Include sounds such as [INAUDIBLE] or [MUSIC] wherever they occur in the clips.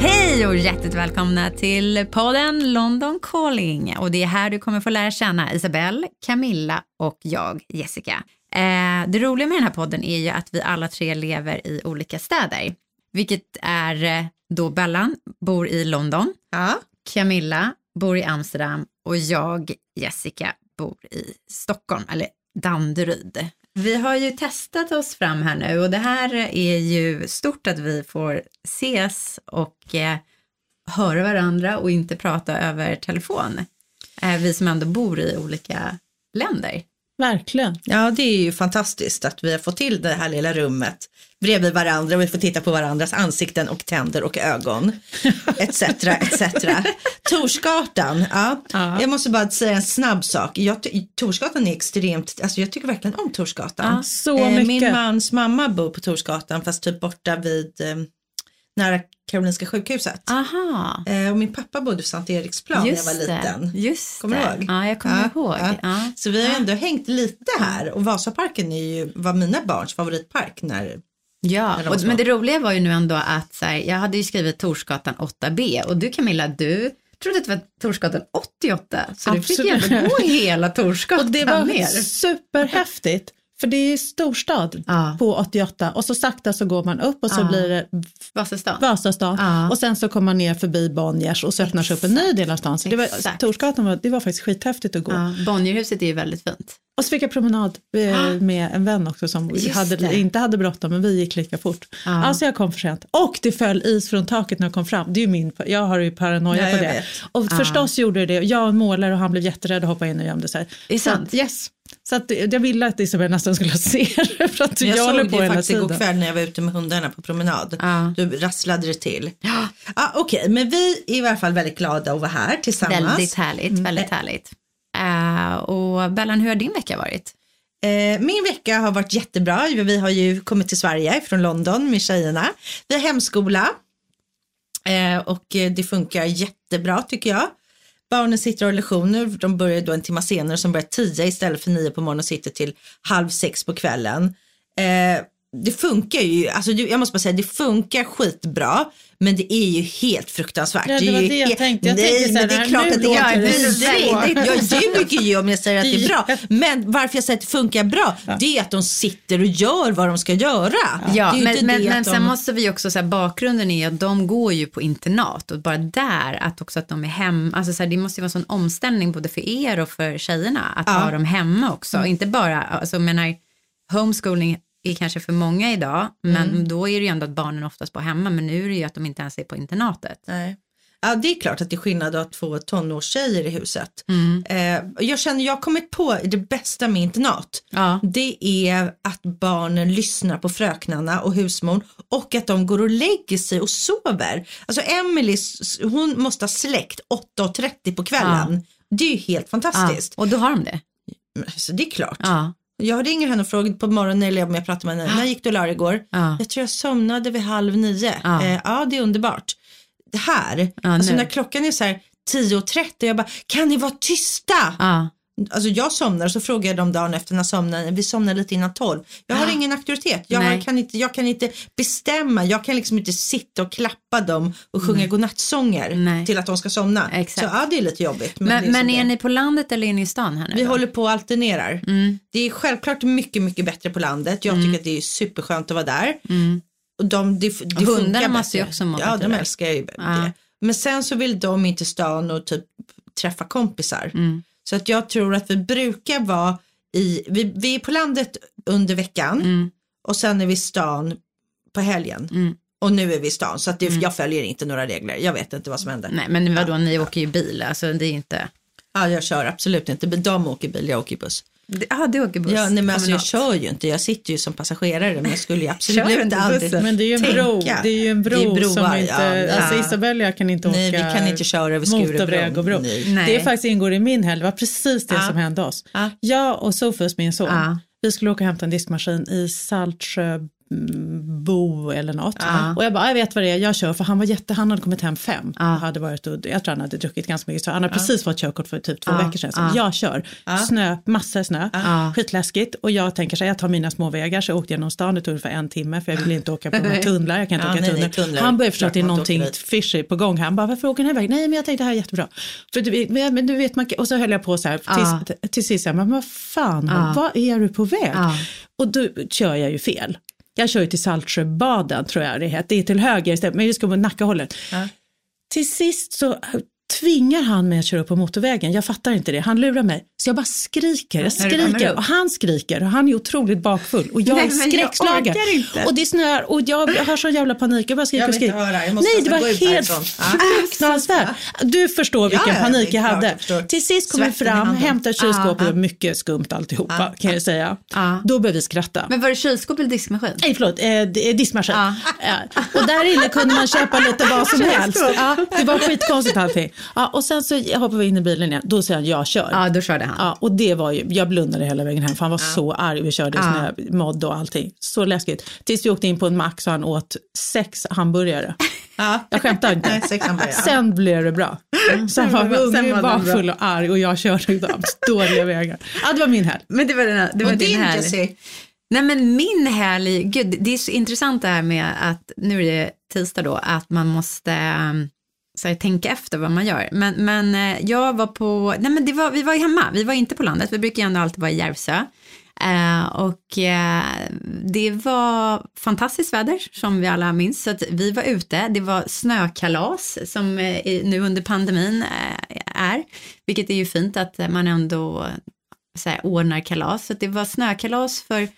Hej och hjärtligt välkomna till podden London Calling. Och det är här du kommer få lära känna Isabelle, Camilla och jag, Jessica. Eh, det roliga med den här podden är ju att vi alla tre lever i olika städer. Vilket är eh, då Bellan bor i London, Ja. Camilla bor i Amsterdam och jag, Jessica, bor i Stockholm, eller Danderyd. Vi har ju testat oss fram här nu och det här är ju stort att vi får ses och eh, höra varandra och inte prata över telefon. Eh, vi som ändå bor i olika länder. Verkligen. ja, det är ju fantastiskt att vi har fått till det här lilla rummet bredvid varandra och vi får titta på varandras ansikten och tänder och ögon. [LAUGHS] Etc. etc. Torsgatan, ja. Ja. Jag måste bara säga en snabb sak. Jag, Torsgatan är extremt, alltså jag tycker verkligen om Torsgatan. Ja, så Eh, mycket. Min mans mamma bor på Torsgatan fast typ borta vid eh, nära Karolinska sjukhuset. Aha, Eh, och min pappa bodde på Sankt Eriksplan när jag var just liten. Just Kommer du ihåg? Ja, jag kommer Ja, ihåg. ja. Ja. Så vi har ändå hängt lite här och Vasaparken är ju, var mina barns favoritpark när Ja, När och, men det roliga var ju nu ändå att så här, jag hade ju skrivit Torsgatan 8B och du Camilla, du trodde att det var Torsgatan 88, så du fick ju Absolut. gå hela Torsgatan Och det var ner. superhäftigt. För det är storstad Ja. på 88 och så sakta så går man upp och så Ja. blir det Vasastan. Vasastan Ja. och sen så kommer man ner förbi Bonniers och så öppnas upp en ny del av stan. Så det var. Torsgatan var, det var faktiskt skithäftigt att gå. Ja, Bonnierhuset är ju väldigt fint. Och så fick jag promenad eh, med en vän också som hade, det. inte hade bråttom men vi gick lika fort. Ja. Alltså jag kom för sent. Och det föll is från taket när jag kom fram. Det är ju min, jag har ju paranoia Ja, på jag det. vet. Och förstås gjorde det det. Jag var en målare och han blev jätterädd och hoppade in och gömde sig. Det är Så sant. att, yes. Så att jag ville att Isabel nästan skulle [LAUGHS] se det för att jag, jag håller såg på det hela faktiskt igår tiden. kväll när jag var ute med hundarna på promenad. Ja. Då rasslade det till. Ja. Ah, Okej, men vi är i alla fall väldigt glada att vara här tillsammans. Väldigt härligt, Mm. väldigt härligt. Eh, och Bellan, hur har din vecka varit? Eh, min vecka har varit jättebra. Vi har ju kommit till Sverige från London med tjejerna. Vi har hemskola eh, och det funkar jättebra tycker jag. Barnen sitter och har lektioner, de börjar då en timme senare som börjar tio istället för nio på morgonen och sitter till halv sex på kvällen. Eh, det funkar ju, alltså jag måste bara säga det funkar skitbra men det är ju helt fruktansvärt. Ja, det är var det jag helt- tänkte. Jag Nej, tänkte men det är klart att det är vidrigt. Jag [LAUGHS] ljuger ju om jag säger att det är bra. Men varför jag säger att det funkar bra, det är att de sitter och gör vad de ska göra. Ja, men, men, men att sen de... måste vi också säga bakgrunden är att de går ju på internat och bara där att också att de är hemma, alltså så här, det måste ju vara en sån omställning både för er och för tjejerna att ha dem hemma också, Mm. inte bara, alltså menar homeschooling är kanske för många idag, men Mm. då är det ju ändå att barnen oftast bor hemma, men nu är det ju att de inte ens är på internatet. Nej. Ja, det är klart att det är skillnad att två tonårstjejer i huset. Mm. Eh, jag känner, jag har kommit på det bästa med internat. Ja. Det är att barnen lyssnar på fröknarna och husmor och att de går och lägger sig och sover. Alltså Emily, hon måste ha släckt 8.30 på kvällen. Det är ju helt Ja, fantastiskt. och då har de det. Så det är klart. Ja. Jag ringer henne och frågar på morgonen eller om jag pratar med henne. När gick du och la igår? Ja. Jag tror jag somnade vid halv nio. Ja. Eh, ja, det är underbart. Det här, Ja, alltså när klockan är så här 10.30 jag bara, kan ni vara tysta? Ja. Alltså jag somnar så frågar jag dem dagen efter när somnar vi somnar lite innan 12. Jag har ingen auktoritet, jag, Nej. kan inte, jag kan inte bestämma, jag kan liksom inte sitta och klappa dem och sjunga godnattsånger Nej. till att de ska somna. Exakt. Så ja, det är lite jobbigt. Men, det är men är ni på landet eller är ni i stan här nu vi då? håller på och alternerar. Mm. Det är självklart mycket, mycket bättre på landet. Jag tycker att det är superskönt att vara där. Mm. Och de, det, det Och hundarna måste ju också må Ja, de älskar ju Ja. det. Men sen så vill de inte stan och typ träffa kompisar. Mm. Så att jag tror att vi brukar vara i, vi, vi är på landet under veckan Mm. och sen är vi i stan på helgen. Mm. Och nu är vi i stan så att det, jag följer inte några regler. Jag vet inte vad som händer. Nej, men vadå, ni åker ju bil, alltså det är inte... Ja, jag kör absolut inte. Men De åker bil, jag åker buss. Ja, du åker buss. Ja, nej, men alltså, jag kör ju inte, jag sitter ju som passagerare men jag skulle ju [LAUGHS] Kör absolut inte inte aldrig bussen? Men det är ju en tänka. bro, det är ju en bro Det är broar, som inte, ja. alltså Ja. Isabella och jag kan inte Nej, åka vi kan inte köra över motorväg och bro. Nej. Nej. Det faktiskt ingår i min helg, det var precis det Ja. som hände oss. Ja. Jag och Sofus, min son, Ja. vi skulle åka och hämta en diskmaskin i mm, Bo eller något. Ja. Och jag bara, jag vet vad det är, jag kör. För han var jätte, han hade kommit hem fem. Ja. Hade varit, och, jag tror han hade druckit ganska mycket. Så han hade precis fått körkort för typ två Ja. veckor sedan. Så Ja. jag kör. Snö, massor snö, Ja. skitläskigt. Och jag tänker så här, jag tar mina små vägar. Så jag åkte genom stan, det tog ungefär en timme. För jag ville inte åka på några [LAUGHS] tunnlar. Jag kan inte Ja, åka nej, tunnlar. tunnlar. Han börjar förstå att det är någonting fishy på gång. Han bara, varför åker den här vägen? Nej, men jag tänkte det här är jättebra. För du, men, du vet, man, och så höll jag på så här. Ja. Till, till sist, men vad fan, Ja. vad är du på väg? Ja. Och då kör jag ju fel. Jag kör ju till Saltsjöbaden tror jag det heter. Det är till höger istället, men vi ska på Nackahållet. Ja. Till sist så tvingar han mig att köra upp på motorvägen. Jag fattar inte det. Han lurar mig. Så jag bara skriker. Jag skriker och han skriker och han är otroligt bakfull och jag är skräckslagen. Och det snöar och jag har sån jävla panik. Jag bara skriker Jag och skriker. höra, jag Nej, det var helt [LAUGHS] fruktansvärt. Du förstår vilken Ja, panik jag hade. jag. Till sist kom vi fram, hämtade kylskåpet Ja. och mycket skumt alltihopa kan jag säga. Då började vi skratta. Men var det kylskåp eller diskmaskin? Nej, förlåt, eh, eh, diskmaskin. Och där inne kunde man köpa lite vad som [LAUGHS] helst. Det var skitkonstigt allting. Ja, och sen så hoppade vi in i bilen igen. Då säger han, jag kör. Ja, då körde han. Ja, och det var ju, jag blundade hela vägen hem för han var så arg. Vi körde Ja. snömodd och allting. Så läskigt. Tills vi åkte in på en mack så han åt sex hamburgare. [LAUGHS] Ja. Jag skämtar inte. Nej. Sen blev det bra. Bra. Sen var bra. bakfull och arg och jag körde de dåliga vägar. Ja, det var min helg. Men det var, den, det var Och din helg. Nej men min helg, gud det är så intressant det här med att, nu är det tisdag då, att man måste um, så här, tänka efter vad man gör. Men, men eh, jag var på, nej men det var, vi var ju hemma, vi var inte på landet, vi brukar ju ändå alltid vara i Järvsö. Eh, och eh, det var fantastiskt väder som vi alla minns, så att vi var ute, det var snökalas som eh, nu under pandemin eh, är, vilket är ju fint att man ändå eh, så här, ordnar kalas. Så att det var snökalas för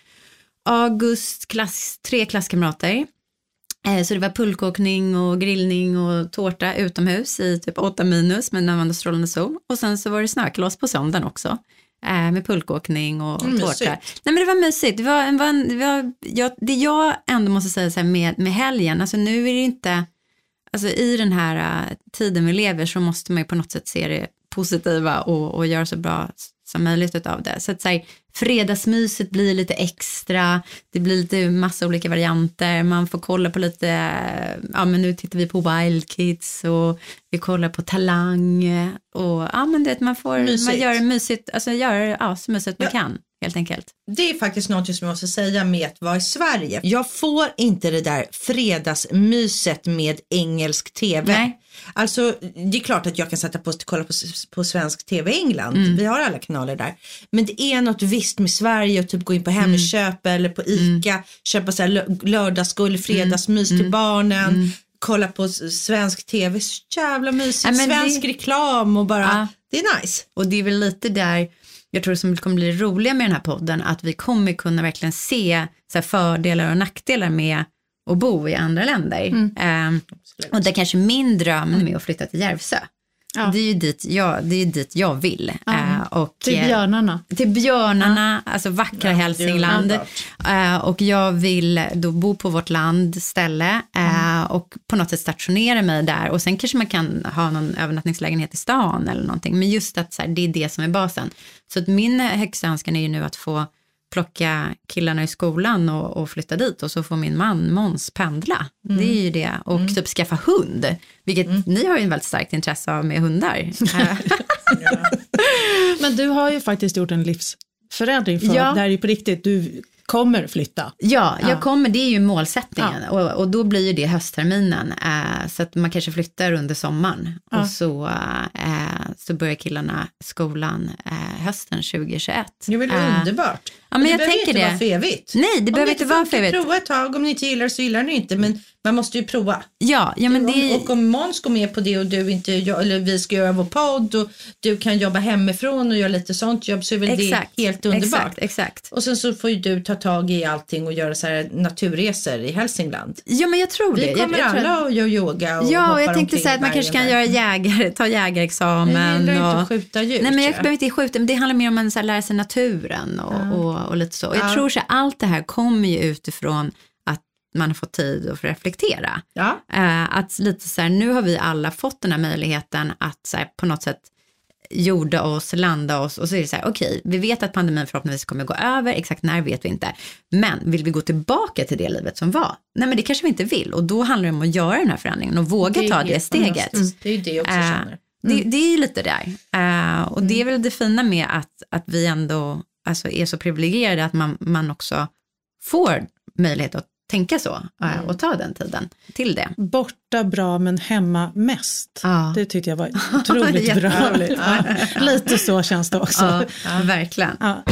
August, klass, tre klasskamrater. Eh, Så det var pulkåkning och grillning och tårta utomhus i typ 8 minus med närmande strålande sol. Och sen så var det snökalas på söndagen också. eh, Med pulkåkning och Mm, tårta. Nej men det var mysigt. Det var, en, var en, det, var, jag, det jag ändå måste säga så här med, med helgen, alltså nu är det inte, alltså i den här eh, tiden vi lever så måste man ju på något sätt se det positiva och, och göra så bra som möjligt av det. Så att så här, fredagsmyset blir lite extra, det blir lite massa olika varianter, man får kolla på lite, ja men nu tittar vi på Wild Kids och vi kollar på Talang och ja men det, man får, man Mysigt. gör det mysigt, alltså gör ja, så mysigt man Ja. kan helt enkelt. Det är faktiskt något som jag måste säga med att vara i Sverige. Jag får inte det där fredagsmyset med engelsk tv. Nej. Alltså det är klart att jag kan sätta på och kolla på, på svensk tv i England. Mm. Vi har alla kanaler där. Men det är något visst med Sverige och typ gå in på Hemköp Mm. eller på ICA, köpa så här lö- lördagsskål, fredagsmys Mm. till barnen. Kolla på svensk tv, så jävla mysigt. Ja, svensk det- reklam och bara, Ja. det är nice. Och det är väl lite där, jag tror som kommer bli roliga med den här podden, att vi kommer kunna verkligen se så fördelar och nackdelar med att bo i andra länder. Mm. Ehm, och det är kanske min dröm med att flytta till Järvsö. Ja. Det är ju dit jag, det är dit jag vill. Eh, och, Till eh, björnarna. till björnarna, alltså vackra Hälsingland. Eh, och jag vill då bo på vårt landställe eh, och på något sätt stationera mig där. Och sen kanske man kan ha någon övernattningslägenhet i stan eller någonting. Men just att så här, det är det som är basen. Så att min högsta önskan är ju nu att få plocka killarna i skolan och, och flytta dit och så får min man Måns pendla. Det är ju det. Och typ skaffa hund, vilket ni har ju en väldigt starkt intresse av med hundar. [LAUGHS] Men du har ju faktiskt gjort en livsförändring. För Ja. Det här är ju på riktigt, du kommer flytta. Ja, jag Ja. kommer, det är ju målsättningen och, och då blir ju det höstterminen. Eh, så att man kanske flyttar under sommaren Ja. och så, eh, så börjar killarna skolan eh, hösten 2021. Det är väl Eh, underbart. Ja, men det jag behöver tänker inte det. vara för evigt. Nej, det Om behöver inte vara för evigt. Prova ett tag, om ni inte gillar så gillar ni inte, men man måste ju prova. Ja, ja men det Och om Måns går med på det och du inte, eller vi ska göra vår podd och du kan jobba hemifrån och göra lite sånt jobb så är väl exakt, det helt underbart. Exakt, exakt. Och sen så får ju du ta tag i allting och göra så här naturresor i Hälsingland. Ja, men jag tror det. Vi Jag- kommer jag tror- alla och gör yoga och Ja, och jag tänkte säga att man kanske kan göra jägare, ta Jag jägarexamen. gillar inte och... att skjuta djur. Nej men jag behöver inte skjuta, men det handlar mer om att lära sig naturen och, och, och lite så. Och jag Ja. tror så allt det här kommer ju utifrån att man har fått tid att reflektera. Ja, Eh, att lite så här, nu har vi alla fått den här möjligheten att så här, på något sätt gjorde oss landa oss och så är det så här, okej, vi vet att pandemin förhoppningsvis kommer gå över, exakt när vet vi inte. Men vill vi gå tillbaka till det livet som var? Nej, men det kanske vi inte vill och då handlar det om att göra den här förändringen och våga ta det steget. Det är ju det jag också Eh, känner. det, det är ju lite där. Eh, och det är väl det fina med att, att vi ändå alltså, är så privilegierade att man, man också får möjlighet att tänka så eh, och ta den tiden till det. Borta bra men hemma mest. Ja. Det tyckte jag var [LAUGHS] otroligt bra. Ja. [LAUGHS] Lite så känns det också. Ja, verkligen. Ja.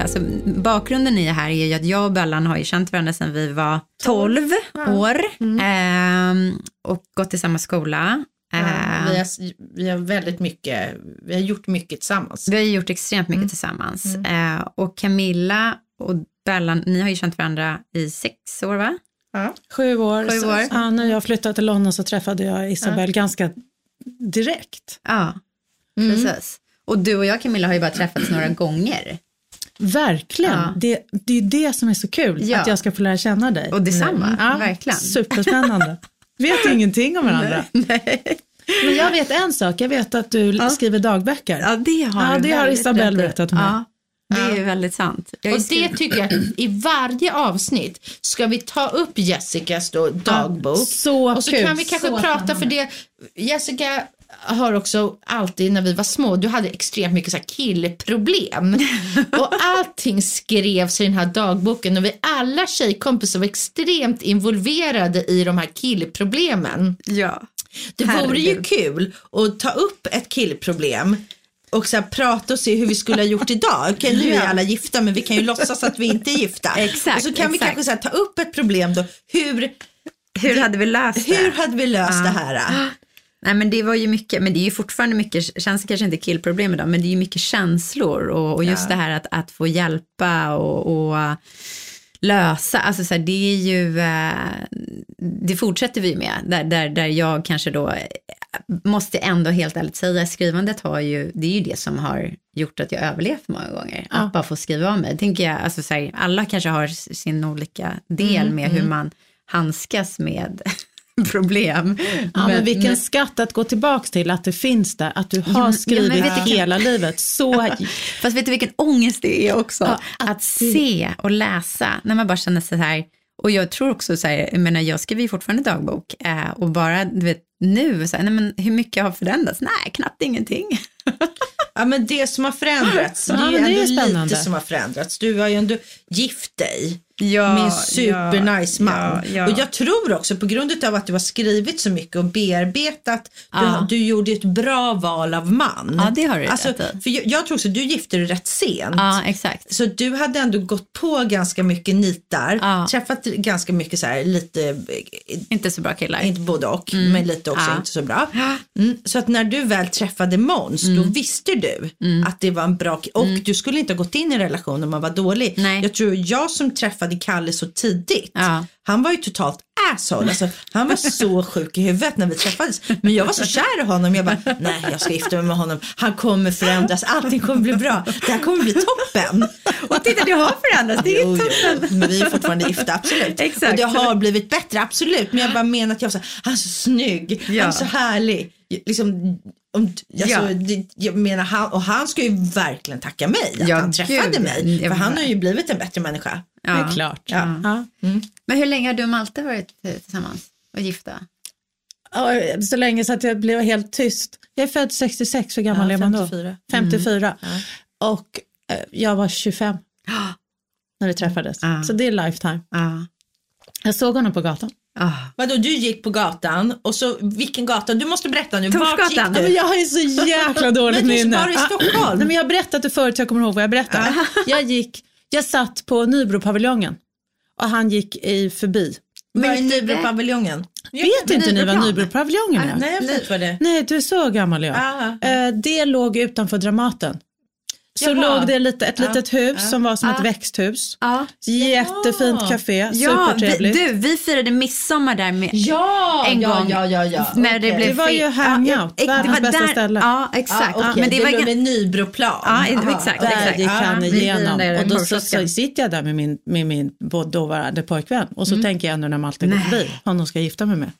Alltså, bakgrunden i det här är ju att jag och Bellan har ju känt varandra sedan vi var 12 år ehm, och gått i samma skola. Ja, Eh, vi, har, vi har väldigt mycket, vi har gjort mycket tillsammans. Vi har gjort extremt mycket tillsammans. Eh, och Camilla och Bellan, ni har ju känt varandra i sex år va? Ja. Sju år. Sju Så- år. Ja, när jag flyttade till London så träffade jag Isabel ganska direkt. Ja, precis. Och du och jag Camilla har ju bara träffats några gånger. Verkligen. Ja. Det, det är det som är så kul, Ja. att jag ska få lära känna dig. Och detsamma, Ja, verkligen. Superspännande. [LAUGHS] vet [LAUGHS] ingenting om varandra. [LAUGHS] Men jag vet en sak, jag vet att du skriver dagböcker. Ja, det har, Ja, det har väldigt Isabel rätt i. berättat mig. Ja, det är ju väldigt sant. Jag Och det tycker jag, i varje avsnitt ska vi ta upp Jessicas då, dagbok. Så och så kul. kan vi kanske Så prata för det. Jessica har också alltid när vi var små, du hade extremt mycket så killproblem. [LAUGHS] och allting skrevs i den här dagboken och vi alla tjejkompisar var extremt involverade i de här killproblemen. Ja. Det vore ju kul att ta upp ett killproblem och så här prata och se hur vi skulle ha gjort idag. Okej, nu är alla gifta men vi kan ju låtsas att vi inte är gifta. Exakt, [LAUGHS] och så kan vi exakt. kanske så här, ta upp ett problem då. Hur, Hur hade vi löst det? hur hade vi löst det här? [GASPS] Nej men det var ju mycket, men det är ju fortfarande mycket, känns kanske inte killproblem idag, men det är ju mycket känslor och, och just det här att, att få hjälpa och, och lösa, alltså så här, det är ju, eh, det fortsätter vi med, där, där, där jag kanske då, eh, måste ändå helt ärligt säga, skrivandet har ju, det är ju det som har gjort att jag överlevt många gånger, att bara få skriva av mig. Tänker jag, alltså så här, alla kanske har sin olika del med hur man handskas med [LAUGHS] [LAUGHS] problem. Ja, men, vilken skatt att gå tillbaka till, att det finns där, att du har men- ja, men skrivit du, kan- hela livet. Så, Fast vet du vilken ångest det är också? Ja, att att det- se och läsa när man bara känner sig så här. Och jag tror också så här, jag menar jag skriver ju fortfarande dagbok eh, och bara du vet nu, så här, nej men hur mycket har förändrats? Nej, knappt ingenting. Ja men det som har förändrats, Ja, det är ju men det är lite som har förändrats. Du har ju ändå gift dig Ja, en supernice man. ja, ja. Och jag tror också på grund av att du har skrivit så mycket och bearbetat, du, Ja. du gjorde ett bra val av man. Ja, det har du alltså, för jag, jag tror också, du gifte dig rätt sent. Ja, exakt. Så du hade ändå gått på ganska mycket nitar, Ja. träffat ganska mycket så här, lite, Inte så bra killar. inte både och, men lite också Ja. inte så bra. Mm, så att när du väl träffade Måns, då Mm. visste du att det var en bra ki- och du skulle inte ha gått in i en relation om man var dålig. Nej. Jag tror jag som träffade Kalle så tidigt, Ja. han var ju totalt asshole. Alltså, han var så sjuk i huvudet när vi träffades. Men jag var så kär i honom. Jag bara, nej jag ska gifta mig med honom. Han kommer förändras, allting kommer bli bra. Det här kommer bli toppen. Och titta, det har förändrats. Det är Jo, ju jo. Men vi är fortfarande gifta, absolut. Exakt. Och det har blivit bättre, absolut. Men jag bara menar att jag var så här, han är så snygg, han Ja. är så härlig. Liksom, om, alltså, Ja. det, jag menar, han, och han ska ju verkligen tacka mig att Ja, han träffade gud. mig. För han har ju blivit en bättre människa. det är klart. Ja. Ja. Men hur länge har du och Malte varit tillsammans och gifta? Så länge så att jag blev helt tyst. Jag är född 66, hur gammal Ja, är man då? 54. 54. Och eh, jag var 25 [GASPS] när vi träffades. Ja. Så det är lifetime. Ja. Jag såg honom på gatan. Ah. Vadå, du gick på gatan och så, vilken gata? Du måste berätta nu, vart Torsgatan. gick men jag har ju så jäkla [LAUGHS] dåligt Men du minne. var i Stockholm. Nej, men jag har berättat det förut, jag kommer ihåg vad jag berättade. Jag, gick, jag satt på Nybropaviljongen och han gick i förbi. Var i Gick du Nybropaviljongen? Vet inte ni vad? Nybropaviljongen är? Nej, jag vet vad det är. Nej, du är så gammal jag. Ah. Eh, Det låg utanför Dramaten. Så Jaha. låg det lite, ett litet hus som var som ett växthus. Ja. Jättefint café, Ja, vi, supertrevligt. du, vi firade midsommar där med Ja, en ja, gång. ja, ja, ja. När det Okej. blev Det var ju hangout, ja, världens det var bästa där- ställe. Ja, exakt. Okej. Men det det var låg vid Nybroplan. Ja, exakt, Där exakt. gick han igenom och då så, så sitter jag där med min, med min dåvarande pojkvän och så tänker jag nu när Malte går förbi, honom ska jag gifta mig med.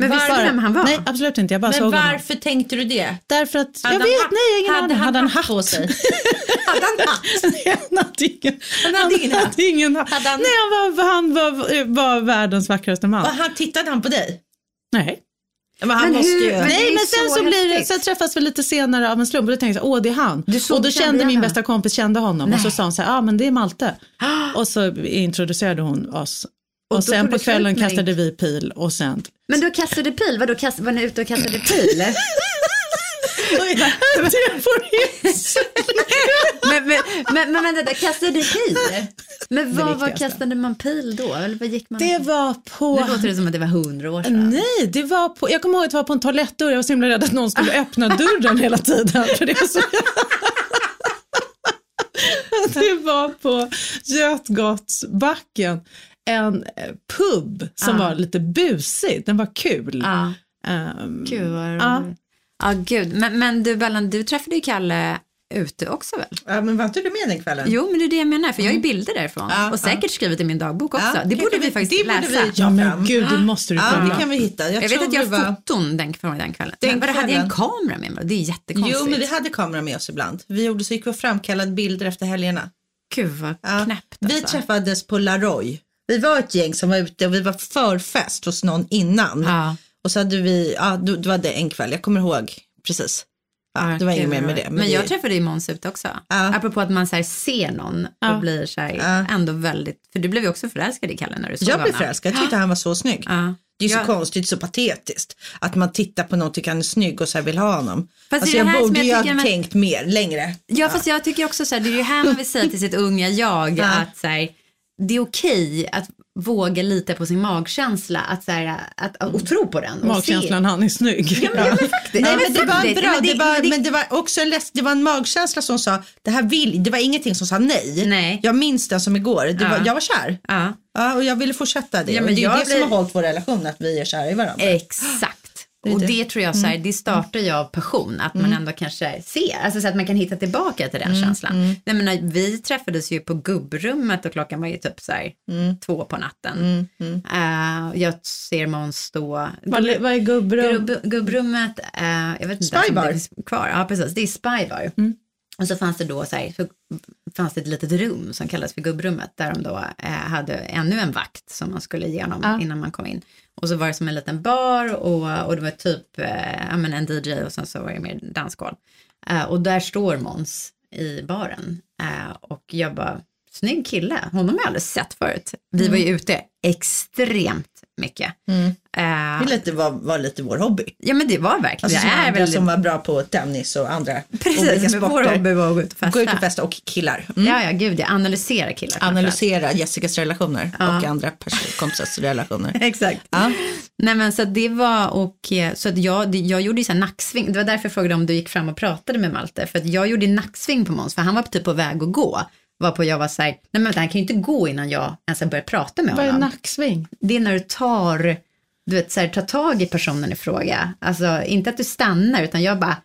Men visste du vem han var? Nej, absolut inte. Jag bara Men såg honom. varför tänkte du det? Därför att, Hade jag han vet, hatt- nej, ingen hade aning. han Hade han hatt på sig? [LAUGHS] hade han hatt? [LAUGHS] han hade ingen, Han hade ingen hatt? hade ingen hatt. Hade han- Nej, han var, han var, var världens vackraste man. Och han tittade han på dig? Nej. Men han Men måste hur- ju... men- Nej, men sen så så, blir det, sen träffas vi lite senare av en slump och då tänkte jag, åh det är han. Och då kände min honom? bästa kompis kände honom och så Nej. sa hon så här, ja ah, men det är Malte. [GASPS] och så introducerade hon oss. Och, då sen på kvällen kastade vi pil och sen... Men du kastade pil, vadå kast, var ni ute och kastade [LAUGHS] pil? får men, men, men, men vänta, kastade du pil? Men vad, viktigaste. kastade man pil då? Eller vad gick man? Det var på... Nu låter det som att det var hundra år sedan. Nej, det var på, jag kommer ihåg att det var på en toalettdörr. Jag var så himla rädd att någon skulle öppna dörren hela tiden. För det, var så... [LAUGHS] det var på Götgatsbacken, en eh, pub som Ah. var lite busig. Den var kul. Ja, Ehm, gud vad Ja. Ja, gud. Men, men du Bellan, du träffade ju Kalle ute också väl? Ja, men var inte du med den kvällen? Jo, men det är det jag menar, för jag har ju bilder därifrån. Ja, och säkert skrivit i min dagbok också. Ja, det borde vi- vi faktiskt det borde läsa. vi- ja men gud, det måste du Ja, kolla. det kan vi hitta. Jag, Jag vet att jag vi har var... foton den, från den kvällen. Den men vadå, hade jag en kvällen. kamera med mig? Det är jättekonstigt. Jo, men vi hade kamera med oss ibland. Vi gjorde så gick vi och framkallade bilder efter helgerna. Gud vad Ja. knäppt Vi alltså. träffades på Laroy. Vi var ett gäng som var ute och vi var förfest hos någon innan. Ja. Och så hade vi, ja, då, var det en kväll, jag kommer ihåg precis. Ja, det var inget mer med det. Men, det- jag träffade ju Måns ute också. Ja. Apropå att man så ser någon Ja. och blir så här Ja. ändå väldigt, för du blev ju också förälskad i Kalle när du såg jag blev honom. förälskad, jag tyckte han var så snygg. Ja. Det är så Ja. konstigt, så patetiskt. Att man tittar på någon och tycker han är snygg och så vill ha honom. Fast alltså det det jag borde ju ha man- tänkt mer, längre. Ja, fast jag tycker också så här, det är ju här man vill säga till sitt unga jag [LAUGHS] Ja. att så här, det är okej att våga lita på sin magkänsla att, så här, att, och tro på den. Och Magkänslan, han är snygg. Se. Ja, men, ja, men faktiskt. Nej, Ja, men det var faktiskt. bra, Men det var, men men det var också en det var en magkänsla som sa, det här vill, det var ingenting som sa nej. Nej. Jag minns den som igår, det Ja. var, jag var kär. Ja, Ja, och jag ville fortsätta det. Ja, och men det är det blir- som har hållit vår relation, att vi är kära i varandra. exakt. Är och det. det tror jag så här, det startar ju av passion, att man ändå kanske ser, alltså så att man kan hitta tillbaka till den känslan. Jag menar, vi träffades ju på gubbrummet och klockan var ju typ så här två på natten. Eh, jag ser Måns stå, Vad, är gubbrum? Gubb, gubbrummet, eh, jag vet inte Spybar. det kvar. Ja, precis. Det är Spybar. Och så fanns det då så här, så fanns det ett litet rum som kallas för gubbrummet där de då eh, hade ännu en vakt som man skulle igenom Ja. innan man kom in. Och så var det som en liten bar och, och det var typ eh, men en DJ och sen så var det mer dansgolv. Eh, och där står Måns i baren eh, och jag bara, snygg kille, honom har jag aldrig sett förut. Vi var ju ute extremt mycket. Mm. Eh, Det lite var, var lite vår hobby. Ja men det var verkligen, Alltså det är väldigt, som var bra på tennis och andra olika precis, men vår sporter. hobby var att gå ut och festa. Gå ut och festa och killar. Mm. Ja, ja, gud, jag analyserar killar. Analysera Jessicas relationer Ja. och andra kompisars relationer. [LAUGHS] Exakt. Ja. Nej men så det var och eh, så att jag, jag gjorde ju så här nacksving. Det var därför jag frågade om du gick fram och pratade med Malte. För att jag gjorde nacksving på Måns för han var typ på väg att gå. Varpå jag var så här, nej men vänta, han kan ju inte gå innan jag ens har börjat prata med Vad är honom. nacksving? det är när du tar, du vet, så här, tar tag i personen i fråga. Alltså inte att du stannar utan jag bara,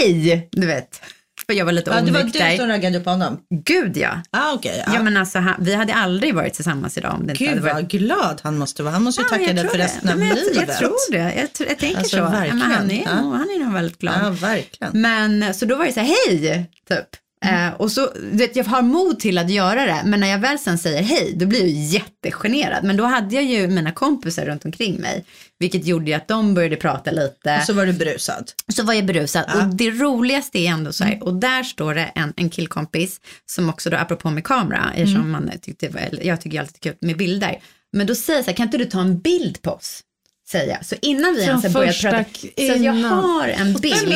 hej! Du vet. För jag var lite Ja, det var onykter. du som raggade upp honom? Gud ja. Ah, okej. Ja. ja. men alltså, han, vi hade aldrig varit tillsammans idag om det inte Gud hade varit vad glad han måste vara. Han måste ju Ja, tacka jag dig tror för det. resten av livet. jag, jag tror det. Jag, tr- jag tänker Alltså, så. Ja, men verkligen. han, är, Ja. nog- han är nog väldigt glad. Ja, verkligen. Men så då var det så här, hej, typ. Mm. Eh, och så, vet, jag har mod till att göra det, men när jag väl sen säger hej, då blir jag jättegenerad. Men då hade jag ju mina kompisar runt omkring mig, vilket gjorde ju att de började prata lite. Och så var du berusad. Så var jag berusad. Ja. Och det roligaste är ändå så här, och där står det en, en killkompis som också då, apropå med kamera, eftersom man tyckte, jag tycker alltid kul med bilder. Men då säger jag så här, kan inte du ta en bild på oss? Säger jag. Så innan vi Från ens har börjat prata. k- Så jag innan. har en bild.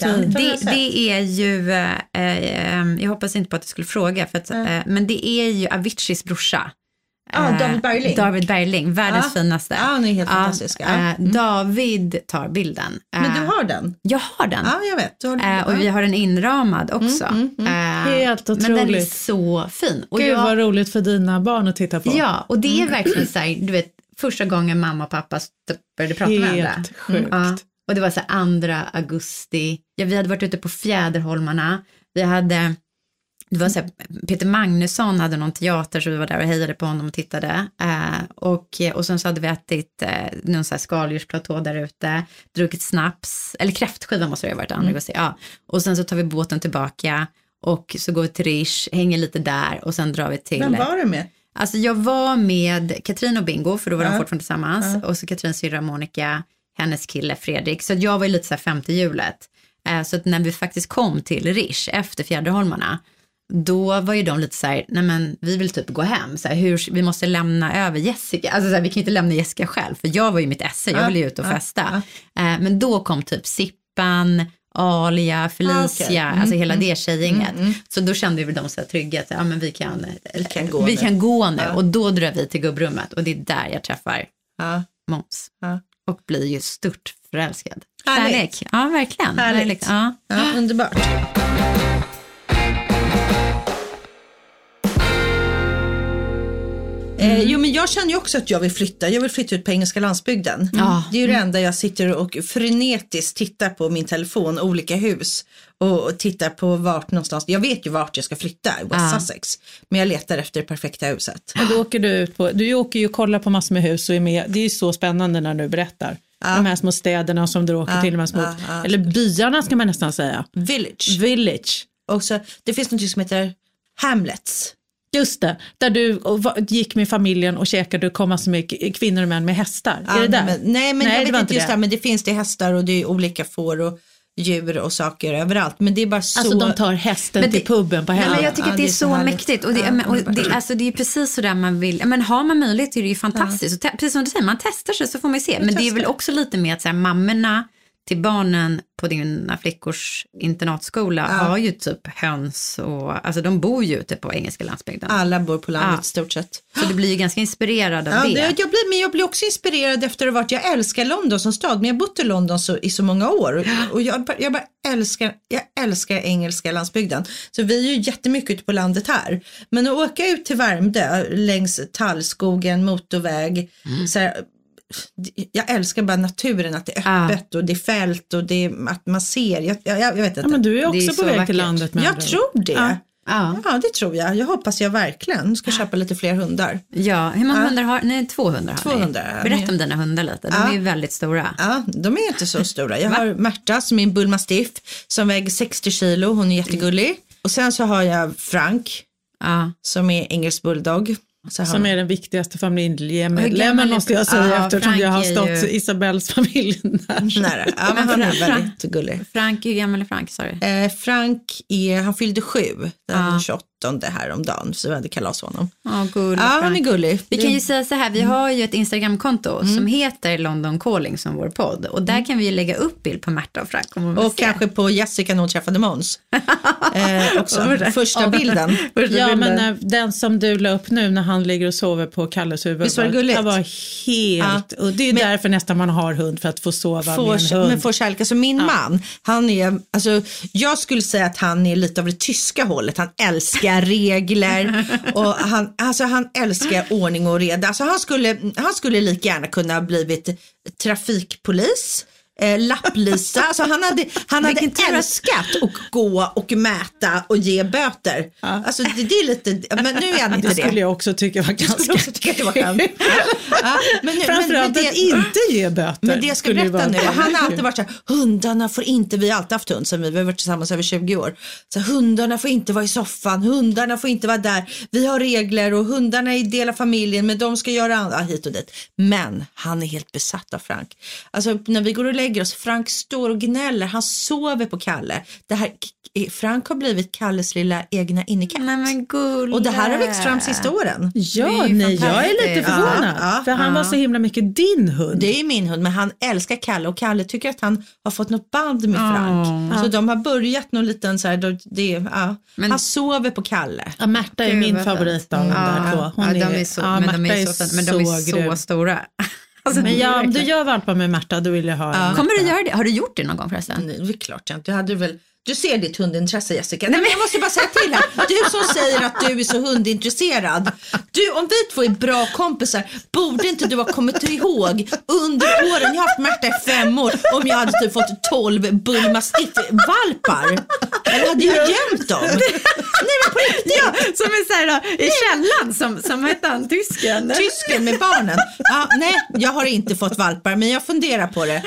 Den? Det, det är ju, eh, eh, jag hoppas inte på att du skulle fråga, för att, eh, men det är ju Aviciis brorsa. Ja, Eh, David Bergling. David Bergling, världens Ja. finaste. Ja, han är helt fantastisk. Eh, David tar bilden. Men du har den? Jag har den. Ja, jag vet. Du har Eh, och vi har den inramad också. Mm, Eh, Helt Men den är otroligt. så fin. Och Gud jag, vad roligt för dina barn att titta på. ja, och det är verkligen så här, du vet, första gången mamma och pappa st- började prata med varandra. Helt sjukt. Ja, och det var så 2 augusti. Ja, vi hade varit ute på Fjäderholmarna. Vi hade, det var så här, Peter Magnusson hade någon teater så vi var där och hejade på honom och tittade. Eh, och, och sen så hade vi ätit eh, någon så här skaldjursplatå där ute, druckit snaps, eller kräftskiva måste det ha varit, mm. ja. Och sen så tar vi båten tillbaka och så går vi till Rish, hänger lite där och sen drar vi till... Vem var du med? Alltså jag var med Katrin och Bingo, för då var ja. de fortfarande tillsammans, ja. och så Katrins syrra Monica, hennes kille Fredrik. Så jag var ju lite så här femte hjulet. Eh, så att när vi faktiskt kom till Rish efter Fjäderholmarna, då var ju de lite så här, nej men vi vill typ gå hem, så här, hur, vi måste lämna över Jessica, alltså så här, vi kan inte lämna Jessica själv, för jag var ju mitt esse, jag ville ju ut och festa. Eh, men då kom typ Sippan, Alia, Felicia, ah, okay. mm, alltså hela mm, det tjejgänget. Mm, mm. Så då kände vi de så här trygga, att ja, men vi kan, vi kan gå vi nu, kan gå nu. Ja. och då drar vi till gubbrummet och det är där jag träffar ja. Måns ja. och blir ju stört förälskad. Kärlek, ja verkligen. Härligt. Ja. Ja, underbart. Eh, mm. jo men jag känner ju också att jag vill flytta. Jag vill flytta ut på engelska landsbygden. Mm. Det är ju det enda jag sitter och frenetiskt tittar på min telefon, olika hus och tittar på vart någonstans. Jag vet ju vart jag ska flytta, i West ja. Sussex. Men jag letar efter det perfekta huset. Och då åker du ut på, du åker ju och kollar på massor med hus och är med. Det är ju så spännande när du berättar. Ja. De här små städerna som du åker ja, till, de här små, eller byarna ska man nästan säga. Village. Village. Och så, det finns något som heter Hamlets. Just det, där du gick med familjen och käkade och kom massor med kvinnor och män med hästar. är det där? Men, nej, men nej, jag vet inte just det. Där, men det finns det hästar och det är olika får och djur och saker överallt. Men det är bara så. Alltså de tar hästen det, till puben på helgen. Men jag tycker ja, att det är, så, så mäktigt. Och det, ja, och det, alltså, det är precis så där man vill. Men har man möjlighet är det ju fantastiskt. Ja. Och precis som du säger, man testar sig så får man ju se. Men det är väl också lite med att så här, mammorna till barnen på dina flickors internatskola ja. har ju typ höns och alltså de bor ju ute på engelska landsbygden. Alla bor på landet ja. stort sett. Så du blir ju ganska inspirerad av ja, det. det. Jag blir, men jag blir också inspirerad efter att ha varit, jag älskar London som stad, men jag har bott i London så, i så många år och jag, jag bara älskar, jag älskar engelska landsbygden. Så vi är ju jättemycket ute på landet här. Men att åka ut till Värmdö längs tallskogen, motorväg, mm. så här, jag älskar bara naturen, att det är öppet ah. och det är fält och det är, att man ser. Jag, jag, jag vet inte. Ja, men du är också är på väg vackert. till landet med Jag tror det. Ah. Ja. ja, det tror jag. Jag hoppas jag verkligen ska köpa lite fler hundar. Ja, hur många hundar har ni? Två hundar har Två ni. hundar. Berätta om dina hundar lite. De är ju väldigt stora. Ja, de är inte så [LAUGHS] stora. Jag har Märta som är en bullmastiff som väger 60 kilo. Hon är jättegullig. Och sen så har jag Frank som är engelsk bulldog. Som är den viktigaste familjemedlemmen måste jag säga ja, eftersom Frank jag har stått ju... Isabells familj nära. nära. Ja, men han är väldigt gullig. Frank, hur gammal är Frank? Sorry. Eh, Frank är, han fyllde sju den ja. 28 häromdagen så vi hade kalas honom. Ja, gullig, ja han är gullig. Vi kan ju säga så här, vi mm. har ju ett Instagramkonto mm. som heter London Calling som vår podd och där mm. kan vi ju lägga upp bild på Märta och Frank. Och se. kanske på Jessica när hon träffade Måns. [LAUGHS] eh, också. Första bilden. Första ja, bilden. [LAUGHS] men när, den som du la upp nu när han ligger och sover på Kalles huvud. Visst var det gulligt? Det var helt, ja. och det är men, därför nästan man har hund för att få sova får, med en hund. Men får kärlek, alltså min ja. man, han är, alltså jag skulle säga att han är lite av det tyska hållet, han älskar regler och han, alltså han älskar ordning och reda. Alltså han skulle, han skulle lika gärna kunna ha blivit trafikpolis eh, lapplisa. Alltså han hade, han hade älskat att gå och mäta och ge böter. Ja. Alltså det, det, är lite, men nu är han inte det. Det skulle jag också tycka var ganska också tycka att det var skönt. ja, men Framförallt men, att inte ge böter. Men det jag ska berätta nu, han har alltid varit så här, hundarna får inte, vi har alltid haft hund sen vi, vi har varit tillsammans över 20 år. Så här, hundarna får inte vara i soffan, hundarna får inte vara där, vi har regler och hundarna är del av familjen men de ska göra annat hit och dit. Men han är helt besatt av Frank. Alltså när vi går och lägger lägger oss. Frank står och gnäller. Han sover på Kalle. Det här, Frank har blivit Kalles lilla egna innekatt. Nej, men och det här har växt fram sista åren. Ja, nej, jag är lite förvånad. Ja, ja, för han ja. var så himla mycket din hund. Det är min hund, men han älskar Kalle och Kalle tycker att han har fått något band med Frank. Så de har börjat någon liten så här, det, ja. men, han sover på Kalle. Ja, Märta är min favorit av de där två. Hon ja, de är så, men, de är så, men de är så stora. Alltså, men ja, om du gör valpar med Märta då vill jag ha ja. Kommer du göra det? Har du gjort det någon gång förresten? Nej, det är klart jag inte. Jag hade väl Du ser ditt hundintresse Jessica. Nej, men jag måste bara säga till här. Du som säger att du är så hundintresserad. Du, om vi två är bra kompisar, borde inte du ha kommit ihåg under åren, jag har haft Märta i fem år, om jag hade typ fått 12 bullmastiff-valpar? Eller hade jag gömt dem? [LAUGHS] Nej men på riktigt. Ja, som är så här då, i källan, som, som hette han, tysken? Tysken med barnen. Ja, nej, jag har inte fått valpar, men jag funderar på det.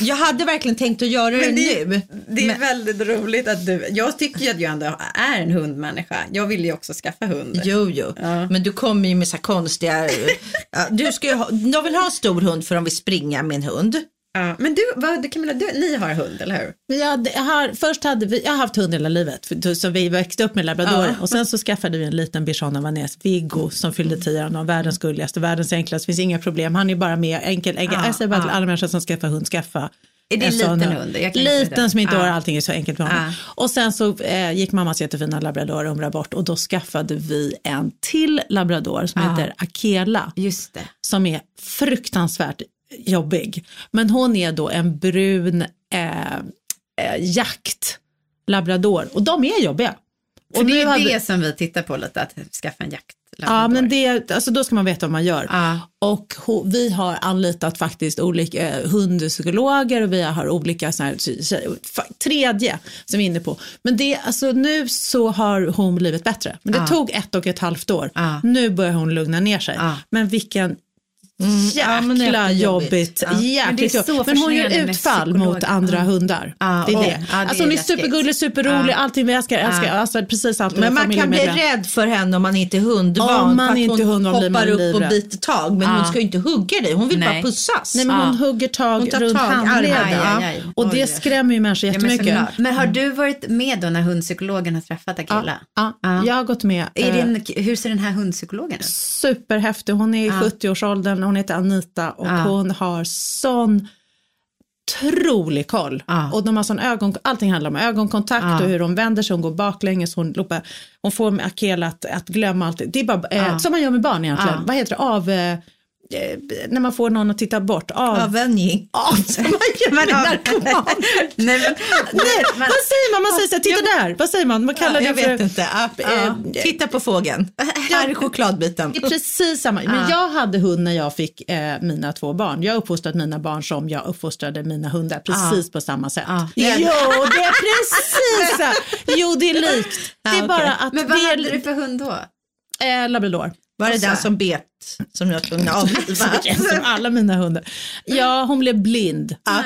Jag hade verkligen tänkt att göra det, det nu. Det är men, väldigt roligt att du, jag tycker ju att jag ändå är en hundmänniska. Jag vill ju också skaffa hund. Jo, jo, Ja. men du kommer ju med så här konstiga... ja, du ska ju ha, jag vill ha en stor hund för de vill springa med en hund. Ja, men du, vad, Camilla, du, ni har hund, eller hur? Jag, har, först hade vi, jag har haft hund hela livet, för- så vi växte upp med labradorer. Och sen så skaffade vi en liten bichon av Vaness, Viggo, som fyllde tio. Var världens gulligaste, världens enklaste, finns inga problem. Han är bara med, enkel, enkel. Ja, jag säger bara till ja. alla människor som skaffar hund, skaffa. Är det en sån liten hund? Kan inte Liten det. som inte Ja. har allting är så enkelt med honom. Ja. Och sen så eh, gick mammas jättefina labrador umra bort och då skaffade vi en till labrador som Ja. heter Akela Just det. som är fruktansvärt jobbig. Men hon är då en brun eh, eh, jaktlabrador och de är jobbiga. För Och det är hade- det som vi tittar på lite, att skaffa en jakt. Ja, men det, alltså då ska man veta vad man gör. Ja. Och vi har anlitat faktiskt olika eh, hundpsykologer och vi har olika såna här, tredje som vi är inne på. Men det, alltså, nu så har hon blivit bättre. Men det Ja. tog ett och ett halvt år. Ja. Nu börjar hon lugna ner sig. Men vilken jäkla jättejobbigt. jobbigt. Ja. Men det är Jäkligt så jobbigt. Men hon gör utfall mot andra Ja. hundar. Ja, det är det. ja, det alltså hon är supergullig, superrolig, Ja. allting vi älskar. älskar alltså precis allt. Men man kan bli rädd för henne om man inte är hundvan. Om man inte hon hundvan blir man hoppar upp och biter tag. Men Ja. hon ska ju inte hugga dig, hon vill Nej. bara pussas. Nej, men hon hugger tag Hon tar runt handleden. Och det skrämmer ju människor Ja, men, jättemycket. men har du varit med då när hundpsykologen har träffat Akilla? Ja, Ja. jag har gått med. Eh, hur ser den här hundpsykologen ut? Superhäftig. Hon är i Ja. 70-årsåldern, hon heter Anita och Ja. hon har sån otrolig koll. Ja. Och de har sån ögon, allting handlar om ögonkontakt Ja. och hur hon vänder sig, hon går baklänges, hon, loppar, hon får Akela att, att glömma allt. Det är bara, eh, som man gör med barn egentligen. Vad heter det? Av, eh, när man får någon att titta bort. Av, Avvänjning. av [LAUGHS] som man gör med narkomaner. Nej, men, Nej, vad säger man? Man säger så här, titta där. Vad säger man? Man kallar jag det för... vet inte. Ja, Eh, Titta på fågeln. Här är chokladbiten. Det är precis samma. Men jag hade hund när jag fick eh, mina två barn. Jag har uppfostrat mina barn som jag uppfostrade mina hundar. Precis på samma sätt. Ja. Jo, det är precis så. Jo, det är likt. Det är Ja, bara att men vad det hade du för hund då? eh, labrador. Var det den som bet som jag tvungen att avliva? [LAUGHS] Som [LAUGHS] alla mina hundar. Ja, hon blev blind. Ah.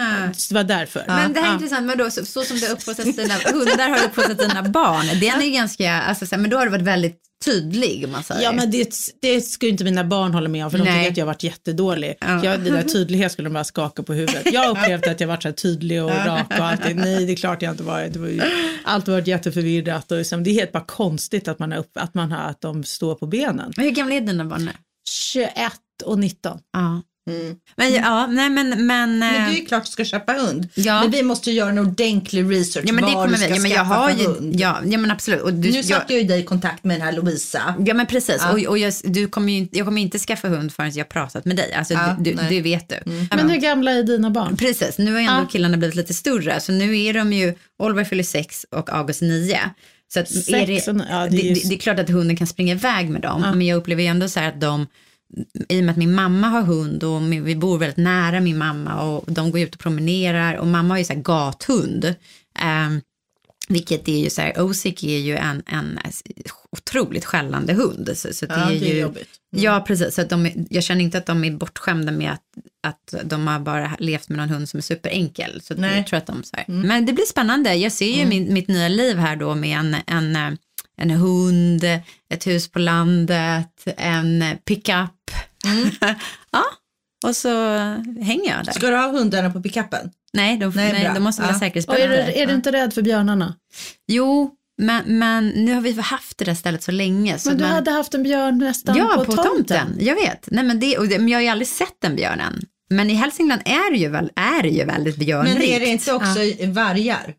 Det var därför. Men det här är Ja. intressant, men då, så, så som du har uppfostrat dina hundar har du uppfostrat dina barn. Den är ganska, alltså, så här, men då har du varit väldigt tydlig man säger. Ja men det, det skulle inte mina barn hålla med om för de Nej. tycker att jag har varit jättedålig. Ja. Jag, det där [LAUGHS] tydlighet skulle de bara skaka på huvudet. Jag upplevde att jag varit så här tydlig och rak och alltid. Nej det är klart jag inte varit. Var ju, allt har varit jätteförvirrat och liksom, det är helt bara konstigt att man har, upp, att man har att de står på benen. Men hur gamla är dina barn nu? 21 och 19. Ja. Mm. Men ja, nej men, men, Men eh, det är ju klart du ska köpa hund. Ja. Men vi måste göra en ordentlig research ja men det var du vi, ska ja, men jag skaffa har ju, hund. ja, ja men absolut. Och du, Nu satte jag ju dig i kontakt med den här Lovisa. Ja men precis, Ja. och, och jag, du kommer ju, inte- jag kommer inte skaffa hund förrän jag pratat med dig. Alltså, Ja, du, det vet du. Men hur gamla är dina barn? Precis, nu har ändå Ja. killarna blivit lite större. Så nu är de ju, Oliver fyller sex och August nio. Så att Sex är det, och ja, det är ju- det, det är klart att hunden kan springa iväg med dem. Men jag upplever ju ändå så här att de, i och med att min mamma har hund och vi bor väldigt nära min mamma och de går ut och promenerar och mamma har ju så här gathund. Um, vilket är ju så här, Osik är ju en, en otroligt skällande hund. Så, så det Ja, är det är ju, jobbigt. Ja, precis. Så att de, jag känner inte att de är bortskämda med att, att de har bara levt med någon hund som är superenkel. Så Nej. jag tror att de så här. Men det blir spännande. Jag ser ju min, mitt nya liv här då med en, en, eh, en hund, ett hus på landet, en pickup. [LAUGHS] ja, och så hänger jag där. Ska du ha hundarna på pickupen? Nej, de, Nej, nej, de måste vara Ja. Och är, är du inte rädd för björnarna? Jo, men, men nu har vi haft det där stället så länge. Så Men du man, hade haft en björn nästan Ja, på, tomten. Jag vet. Nej, men, det, och det, men jag har ju aldrig sett den björnen. Men i Hälsingland är det ju, väl, är det ju väldigt björnrikt. Men är det inte också vargar?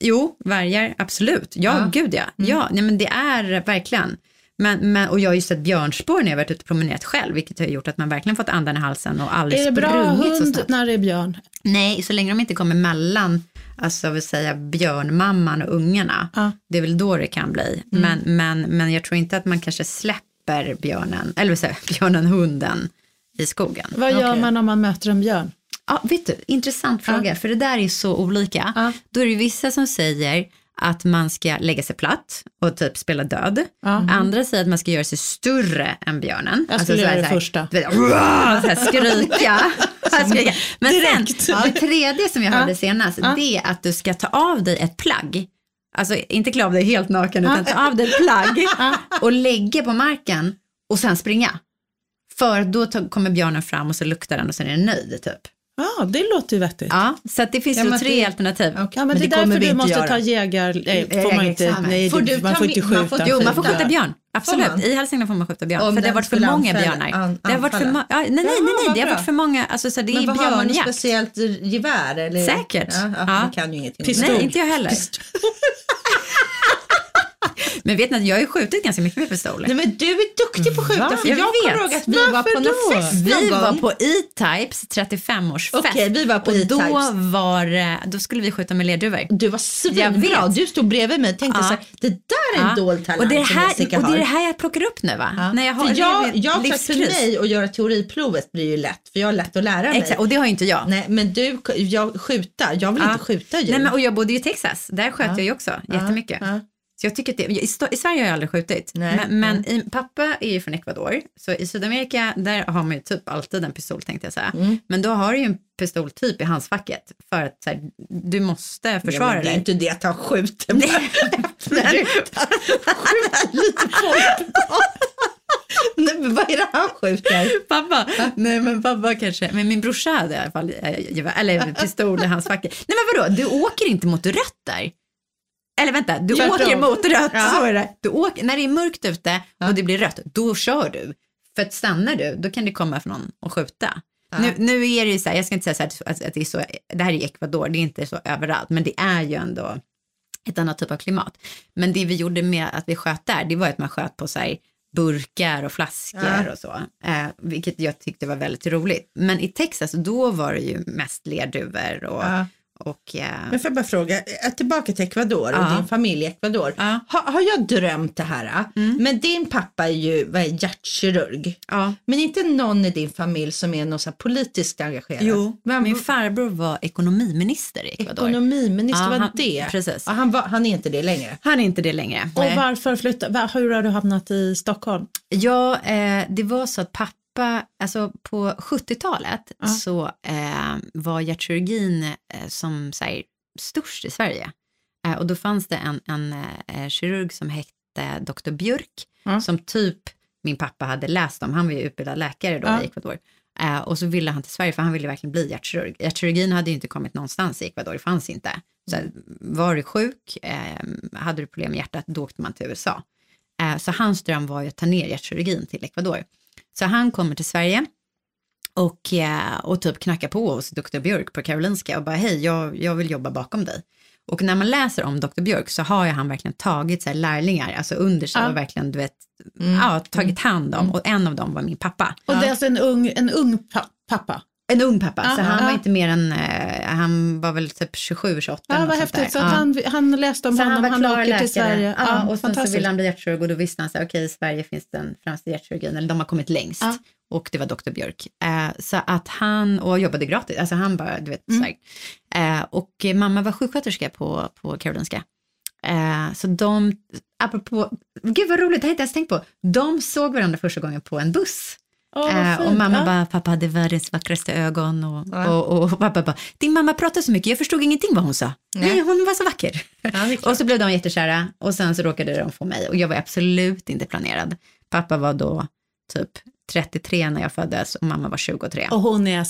Jo, vargar, absolut. Ja, Ja. Mm. gud ja. Ja, nej, men det är verkligen. Men, men, och jag har ju sett björnspår när jag varit ute och promenerat själv, vilket har gjort att man verkligen fått andan i halsen och aldrig Är det bra sprungit så hund snabbt. när det är björn? Nej, så länge de inte kommer mellan, alltså vill säga björnmamman och ungarna. Ja. Det är väl då det kan bli. Mm. Men, men, men jag tror inte att man kanske släpper björnen, eller vill säga [LAUGHS] björnen, hunden i skogen. Vad gör Okej. man om man möter en björn? Ja, vet du, intressant fråga, för det där är så olika. Ja. Då är det vissa som säger att man ska lägga sig platt och typ spela död. Ja. Andra säger att man ska göra sig större än björnen. Jag skulle så här- göra det här- första. vet, [LAUGHS] så här, skrika. [LAUGHS] Skrika. Men Direkt. sen, det tredje som jag Ja. hörde senast, det är att du ska ta av dig ett plagg. Alltså inte klä av dig helt naken, utan ta av dig ett plagg [LAUGHS] och lägga på marken och sen springa. För då kommer björnen fram och så luktar den och sen är den nöjd typ. Ja, det låter ju vettigt. Ja, så att det finns Ja, ju men tre det- alternativ. Okej, Ja, men, det är kommer därför vi du måste göra. ta jägar... Nej, får man inte, nej, Får du, man får inte min- man skjuta. får- Jo, man får skjuta björn. Man? Absolut. I Hälsingland får man skjuta björn. Om för det har varit för många björnar. an- det har varit för ja, nej, nej, nej, nej, det har varit för många. Alltså, så det är Men vad har man, ett björnjakt. speciellt gevär? Eller? Säkert. Ja, ja, Ja. Jag kan ju ingenting. Pistol. Nej, inte jag heller. [LAUGHS] [LAUGHS] Men vet ni att jag har ju skjutit ganska mycket med pistol. Nej, men du är duktig på att skjuta. Va? För Jag jag, kommer ihåg att vi Varför var på någon då? fest någon Vi var gång. på E-Types 35-årsfest. Okej, vi var på och då, E-Types. var, det- då skulle vi skjuta med lerduvor. Du var svinbra. Du stod bredvid mig och tänkte Ja. så här, det där är en Ja. dold talang och det, är som här, Jessica och det har. är det här jag plockar upp nu va? Ja. När jag har för jag, jag för mig att göra teoriprovet blir ju lätt, för jag har lätt att lära mig. Exakt, och det har ju inte jag. Nej, men du, jag skjuta, jag vill inte skjuta djur. Nej, men, och jag bodde ju i Texas, där sköt Ja. jag ju också jättemycket. Ja. Så jag tycker att det, i, Sverige har jag aldrig skjutit, Nej, men, men i, pappa är ju från Ecuador, så i Sydamerika där har man ju typ alltid en pistol tänkte jag säga. Mm. Men då har du ju en pistol typ i handskfacket för att så här, du måste försvara men det är dig. inte det att han skjuter. Nej, men, [LAUGHS] [LAUGHS] lite folk. [LAUGHS] Nej, men vad är det han skjuter? pappa, nej men pappa kanske, men min brorsa hade i alla fall eh, eller pistol i handskfacket. Nej men vadå, du åker inte mot rött där? Eller vänta, du Tvärtom. åker mot rött, Ja. så är det. Du åker, när det är mörkt ute och det blir rött, då kör du. För att stannar du, då kan det komma från någon och skjuta. Nu, nu är det ju så här, jag ska inte säga så här att, att det är så, det här är Ecuador, det är inte så överallt, men det är ju ändå ett annat typ av klimat. Men det vi gjorde med att vi sköt där, det var att man sköt på så här burkar och flaskor Ja. och så, eh, vilket jag tyckte var väldigt roligt. Men i Texas, då var det ju mest lerduvor och, Ja. Och eh, Men får jag bara fråga, eh, tillbaka till Ecuador och Ja. din familj i Ecuador. Ja. Mm. Ha, har jag drömt det här? Men din pappa är ju vad är, hjärtkirurg. ja. Men inte någon i din familj som är någon så politiskt engagerad? Jo, Vem, min farbror var ekonomiminister i Ecuador. Ekonomiminister, Ja, var han- det? precis. Ja, han, var, han är inte det längre. Han är inte det längre. Och varför flytta, va- hur har du hamnat i Stockholm? Ja, eh, det var så att pappa, alltså på 70-talet Ja. så eh, var hjärtkirurgin eh, som så här, störst i Sverige. Eh, och då fanns det en, en eh, kirurg som hette Dr. Björk, Ja. som typ min pappa hade läst om. Han var ju utbildad läkare då Ja. i Ecuador. Eh, och så ville han till Sverige för han ville verkligen bli hjärtkirurg. Hjärtkirurgin hade ju inte kommit någonstans i Ecuador, det fanns inte. Så här, var du sjuk, eh, hade du problem med hjärtat, då åkte man till USA. Eh, Så hans dröm var ju att ta ner hjärtkirurgin till Ecuador. Så han kommer till Sverige och, eh, och typ knackar på hos Dr. Björk på Karolinska och bara hej, jag, jag vill jobba bakom dig. Och när man läser om Dr. Björk så har ju han verkligen tagit så här lärlingar, alltså under sig Ja. och verkligen, du vet, Mm. ja, tagit hand om. Och en av dem var min pappa. Och det är alltså en ung, en ung pa- pappa? En ung pappa, Ja, så han ja. var inte mer än, eh, han var väl typ 27, 28. Ja, vad häftigt. Så att Ja. han, han läste om Så honom, han, klar åker till läkare. Sverige. Ja, och sen så ville han bli hjärtkirurg och då visste han så okej i Sverige finns den främsta hjärtkirurgin, eller de har kommit längst. Ja. Och det var Dr. Björk. Eh, så att han, och jobbade gratis, alltså han bara, du vet, Mm. Eh, och mamma var sjuksköterska på, på Karolinska. Eh, så de, apropå, gud vad roligt, det har jag inte ens tänkt på. De såg varandra första gången på en buss. Vad Eh, och mamma Ja. bara, pappa hade världens vackraste ögon. Och, Ja. och, och, pappa bara, din mamma pratar så mycket, jag förstod ingenting vad hon sa. Nej. Nej, hon var så vacker. Ja. Och så blev de jättekära och sen så råkade de få mig och jag var absolut inte planerad. Pappa var då typ 33 när jag föddes och mamma var 23. Och hon är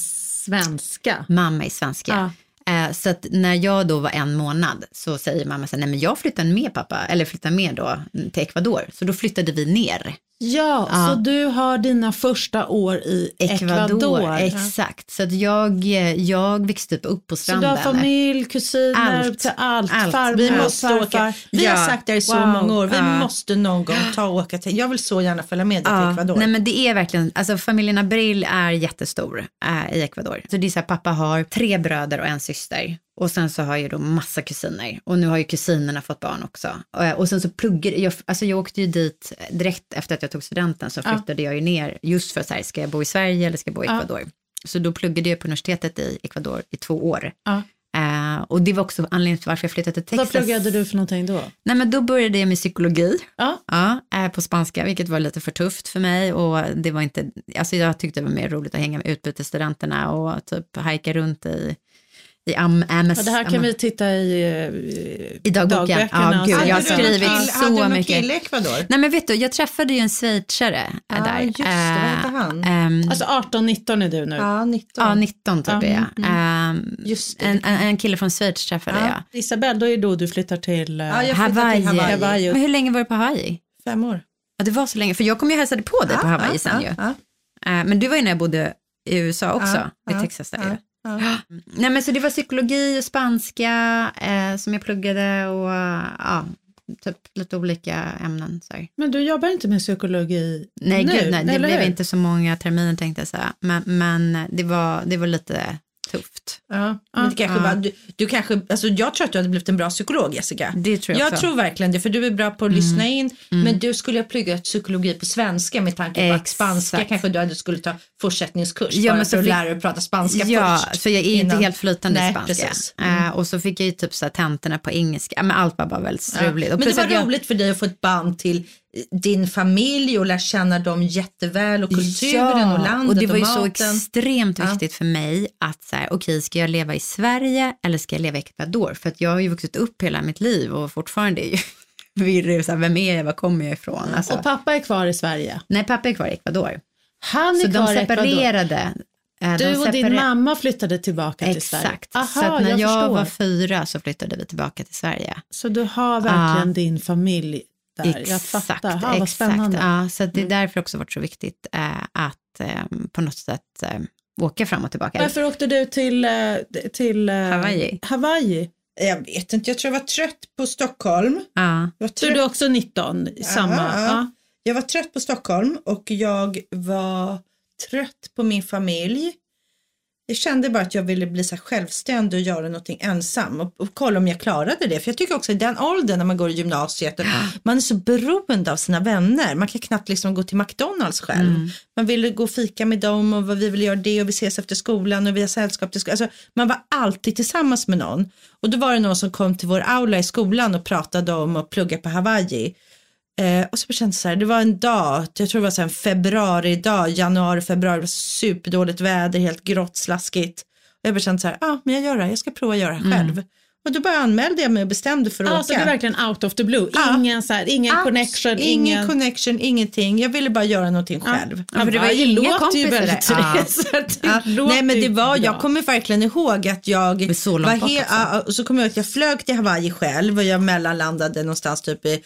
svenska. Mamma är svenska. Eh, så att när jag då var en månad så säger mamma så här, nej men jag flyttar med pappa, eller flyttar med då till Ecuador. Så då flyttade vi ner Ja, Ja. så du har dina första år i Ecuador. Exakt, så att jag, jag växte upp, upp på Så stranden. du har familj, kusiner, Allt. allt, allt. Allt. farmor, Vi måste farfar. åka. Vi Ja. har sagt det i så Wow. många år. Vi Ja. måste någon gång ta och åka till. Jag vill så gärna följa med dig till Ecuador. nej men det är verkligen, alltså familjen Abril är jättestor äh, i Ecuador. Så det är så här, pappa har tre bröder och en syster. Och sen så har jag då massa kusiner. Och nu har ju kusinerna fått barn också. Och, och sen så pluggade jag, alltså jag åkte ju dit direkt efter att jag tog studenten så Ja. flyttade jag ju ner just för så här, ska jag bo i Sverige eller ska jag bo i Ja. Ecuador? Så då pluggade jag på universitetet i Ecuador i två år. Ja. Eh, och det var också anledningen till varför jag flyttade till Vad Texas. pluggade du för någonting då? Nej men då började jag med psykologi. Ja. Ja, eh, på spanska, vilket var lite för tufft för mig och det var inte, alltså jag tyckte det var mer roligt att hänga med utbytesstudenterna och typ hajka runt i, i Am Ames. Ja, det här kan Am- vi titta i, eh, I dagboken. dagböckerna Ja, gud, jag har Hade du någon skrivit kill- så Hade du någon mycket. kille i Ecuador? Nej men vet du, jag träffade ju en schweizare eh, Ja, där. just det. Vad hette han? ehm, Alltså 18-19 är du nu. Ja, 19. ja, 19 typ Ja, är jag. Ehm, Just det. en, en, en kille från Schweiz träffade Ja. jag. Isabelle, då är det då du flyttar till... eh, Ja, jag Hawaii. till Hawaii. Hawaii. Men hur länge var du på Hawaii? Fem år. Ja, det var så länge, för jag kom ju och hälsade på dig på Hawaii sen ja, ju. Eh, men du var ju när jag bodde i USA också, i Texas där ju. Ja. Nej men så det var psykologi och spanska eh, som jag pluggade och ja, typ lite olika ämnen. Så här. Men du jobbar inte med psykologi Nej nu? gud nej, det blev hur? inte så många terminer tänkte jag säga. Men, men det, var, det var lite tufft. Ja, men det kanske Ja. bara, du, du kanske, alltså jag tror att du hade blivit en bra psykolog Jessica. Det tror jag, Jag också. tror verkligen det, för du är bra på att lyssna in. Men du skulle ha pluggat psykologi på svenska med tanke på att Exakt. spanska kanske du hade skulle ta fortsättningskurs Ja, bara men för så att fick- lära dig att prata spanska Ja, först. för jag är inte innan- helt flytande i spanska. Eh, och så fick jag ju typ så här tentorna på engelska. Men allt var bara väldigt struligt. Men det var att jag- roligt för dig att få ett band till din familj och lära känna dem jätteväl och kulturen och landet och det var ju så maten. extremt Ja. viktigt för mig att så här, okej, ska jag leva i Sverige eller ska jag leva i Ecuador? För att jag har ju vuxit upp hela mitt liv och fortfarande är ju [LAUGHS] virrig, så här, vem är jag, var kommer jag ifrån? Alltså, Och pappa är kvar i Sverige. nej, pappa är kvar i Ecuador. Han är Så de kvar i Ecuador. separerade. Eh, de Du och din mamma flyttade tillbaka till Sverige. Exakt. Så att när jag, förstår. var fyra så flyttade vi tillbaka till Sverige. Så du har verkligen Ja. din familj där. jag Exakt, fattar. Ha, vad exakt. spännande. Ja, så det är därför också varit så viktigt eh, att eh, på något sätt eh, åka fram och tillbaka. Varför åkte du till, eh, till eh, Hawaii. Hawaii? Jag vet inte, jag tror jag var trött på Stockholm. Ja. Jag var trött, du är också 19? Samma? ja. Ja. jag var trött på Stockholm och jag var trött på min familj. Jag kände bara att jag ville bli så självständig och göra någonting ensam och, och kolla om jag klarade det. För jag tycker också i den åldern när man går i gymnasiet, man är så beroende av sina vänner. Man kan knappt liksom gå till McDonalds själv. Mm. Man ville gå och fika med dem och vad vi vill göra det och vi ses efter skolan och vi har sällskap till skolan. Alltså, man var alltid tillsammans med någon. Och då var det någon som kom till vår aula i skolan och pratade om att plugga på Hawaii. Eh, och så kändes det så här, det var en dag, jag tror det var så en februari-dag, januari, februari, det var superdåligt väder, helt grått, slaskigt. Och jag bara kände så här, ja ah, men jag gör det, här, jag ska prova att göra det här själv. Och då bara anmälde jag mig och bestämde för att Alltså det åka. är verkligen out of the blue. Ja. Ingen, så här, ingen Abs- connection, ingen ingen... connection, ingenting. Jag ville bara göra någonting själv. Ja, för det var Hawaii inga låter ju kompisar väldigt där. Ja. [LAUGHS] det Ja, låter nej men det ju var, jag kommer verkligen ihåg att jag så var he- ja, och så kommer jag ihåg att jag flög till Hawaii själv och jag mellanlandade någonstans typ i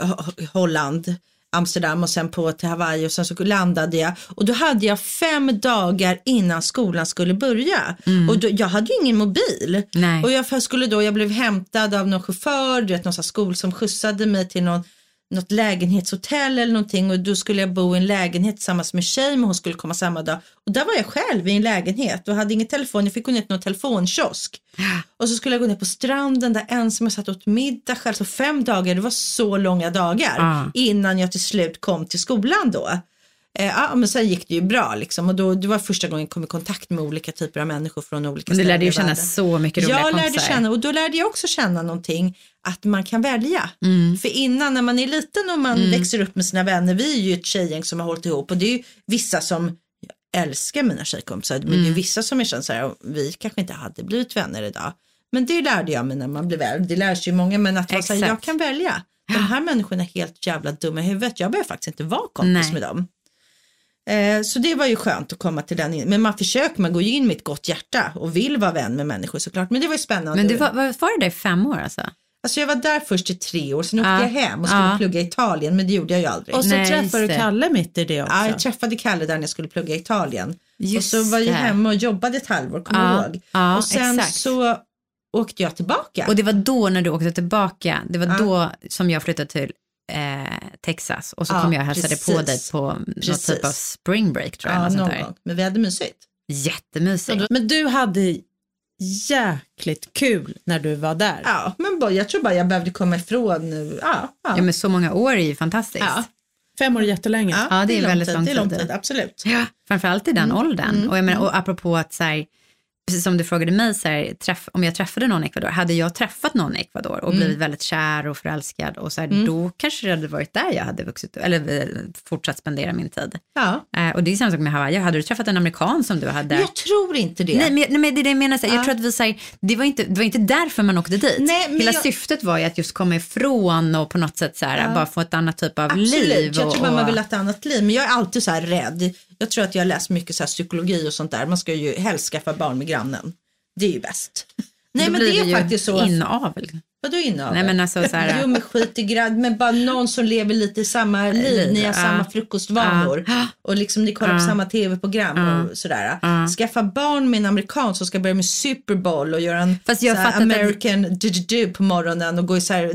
Ho- Holland, Amsterdam och sen på till Hawaii och sen så landade jag. Och då hade jag fem dagar innan skolan skulle börja. Och då, jag hade ju ingen mobil. Nej. och jag skulle då, jag blev hämtad av någon chaufför, du vet någon sån skol som skjutsade mig till någon något lägenhetshotell eller någonting och då skulle jag bo i en lägenhet tillsammans med en tjej men hon skulle komma samma dag. Och där var jag själv i en lägenhet och hade ingen telefon, jag fick gå ner till någon telefonkiosk. Och så skulle jag gå ner på stranden där ensam jag satt åt middag själv. Så fem dagar, det var så långa dagar Ah. innan jag till slut kom till skolan då. Eh, ja, men sen gick det ju bra liksom och då, det var första gången jag kom i kontakt med olika typer av människor från olika Men du ställen lärde ju känna så mycket roliga Jag lärde känna och då lärde jag också känna någonting att man kan välja. Mm. För innan när man är liten och man växer upp med sina vänner, vi är ju ett tjejgäng som har hållit ihop och det är ju vissa som jag älskar mina tjejkompisar, men Mm. det är vissa som jag känner så här, vi kanske inte hade blivit vänner idag. Men det lärde jag mig när man blev äldre, det lär sig ju många, men att här, Exakt. jag kan välja. De här människorna är helt jävla dumma i huvudet, jag behöver faktiskt inte vara kompis Nej. med dem. Eh, Så det var ju skönt att komma till den, in- men man försöker, man går ju in med ett gott hjärta och vill vara vän med människor såklart, men det var ju spännande. Men du var, var, du där i fem år alltså? Alltså jag var där först i tre år, sen åkte Ja. jag hem och skulle Ja. plugga i Italien, men det gjorde jag ju aldrig. Och så Nej, träffade du. Kalle mitt i det också. Ja, jag träffade Kalle där när jag skulle plugga i Italien. Just och så var jag det. hemma och jobbade ett halvår, kommer Ja, du ihåg? ja, och sen exakt. så åkte jag tillbaka. Och det var då när du åkte tillbaka, det var Ja. då som jag flyttade till eh, Texas och så Ja, kom jag och hälsade på precis. dig på Precis. typ av spring break tror jag. ja, någon där. gång. Men vi hade mysigt. Jättemysigt. Men du hade jäkligt kul när du var där. Ja, men bara, jag tror bara jag behövde komma ifrån nu. Ja, ja. Ja men så många år är ju fantastiskt. Ja. Fem år är jättelänge. Ja, det är lång väldigt tid. lång Det är lång tid. tid, absolut. Ja, framförallt i den åldern. Och, jag menar, och apropå att så här, precis som du frågade mig, så här, träff, om jag träffade någon i Ecuador, hade jag träffat någon i Ecuador och blivit väldigt kär och förälskad och så här, då kanske det hade varit där jag hade vuxit, eller eh, fortsatt spendera min tid. Ja. Eh, och det är samma sak med Hawaii, hade du träffat en amerikan som du hade? Jag tror inte det. Nej men, nej, men det är det jag menar, så här, jag tror att vi säger, det, var inte, det var inte därför man åkte dit. Nej, Hela jag- syftet var ju att just komma ifrån och på något sätt så här, bara få ett annat typ av Absolut, liv. jag och, tror bara man och- vill ha ett annat liv. Men jag är alltid så här rädd. Jag tror att jag har läst mycket så här psykologi och sånt där. Man ska ju helst skaffa barn med grannen. Det är ju bäst. Nej men det är ju faktiskt så. Inavel. Vadå inavel? Nej men alltså så här, Jo men skit i gradd, men bara någon som lever lite i samma liv, ni har samma frukostvanor och liksom ni kollar på samma tv-program och sådär. Skaffa barn med en amerikan som ska börja med Super Bowl och göra en Fast jag så här American du-du-du på morgonen och gå i så här,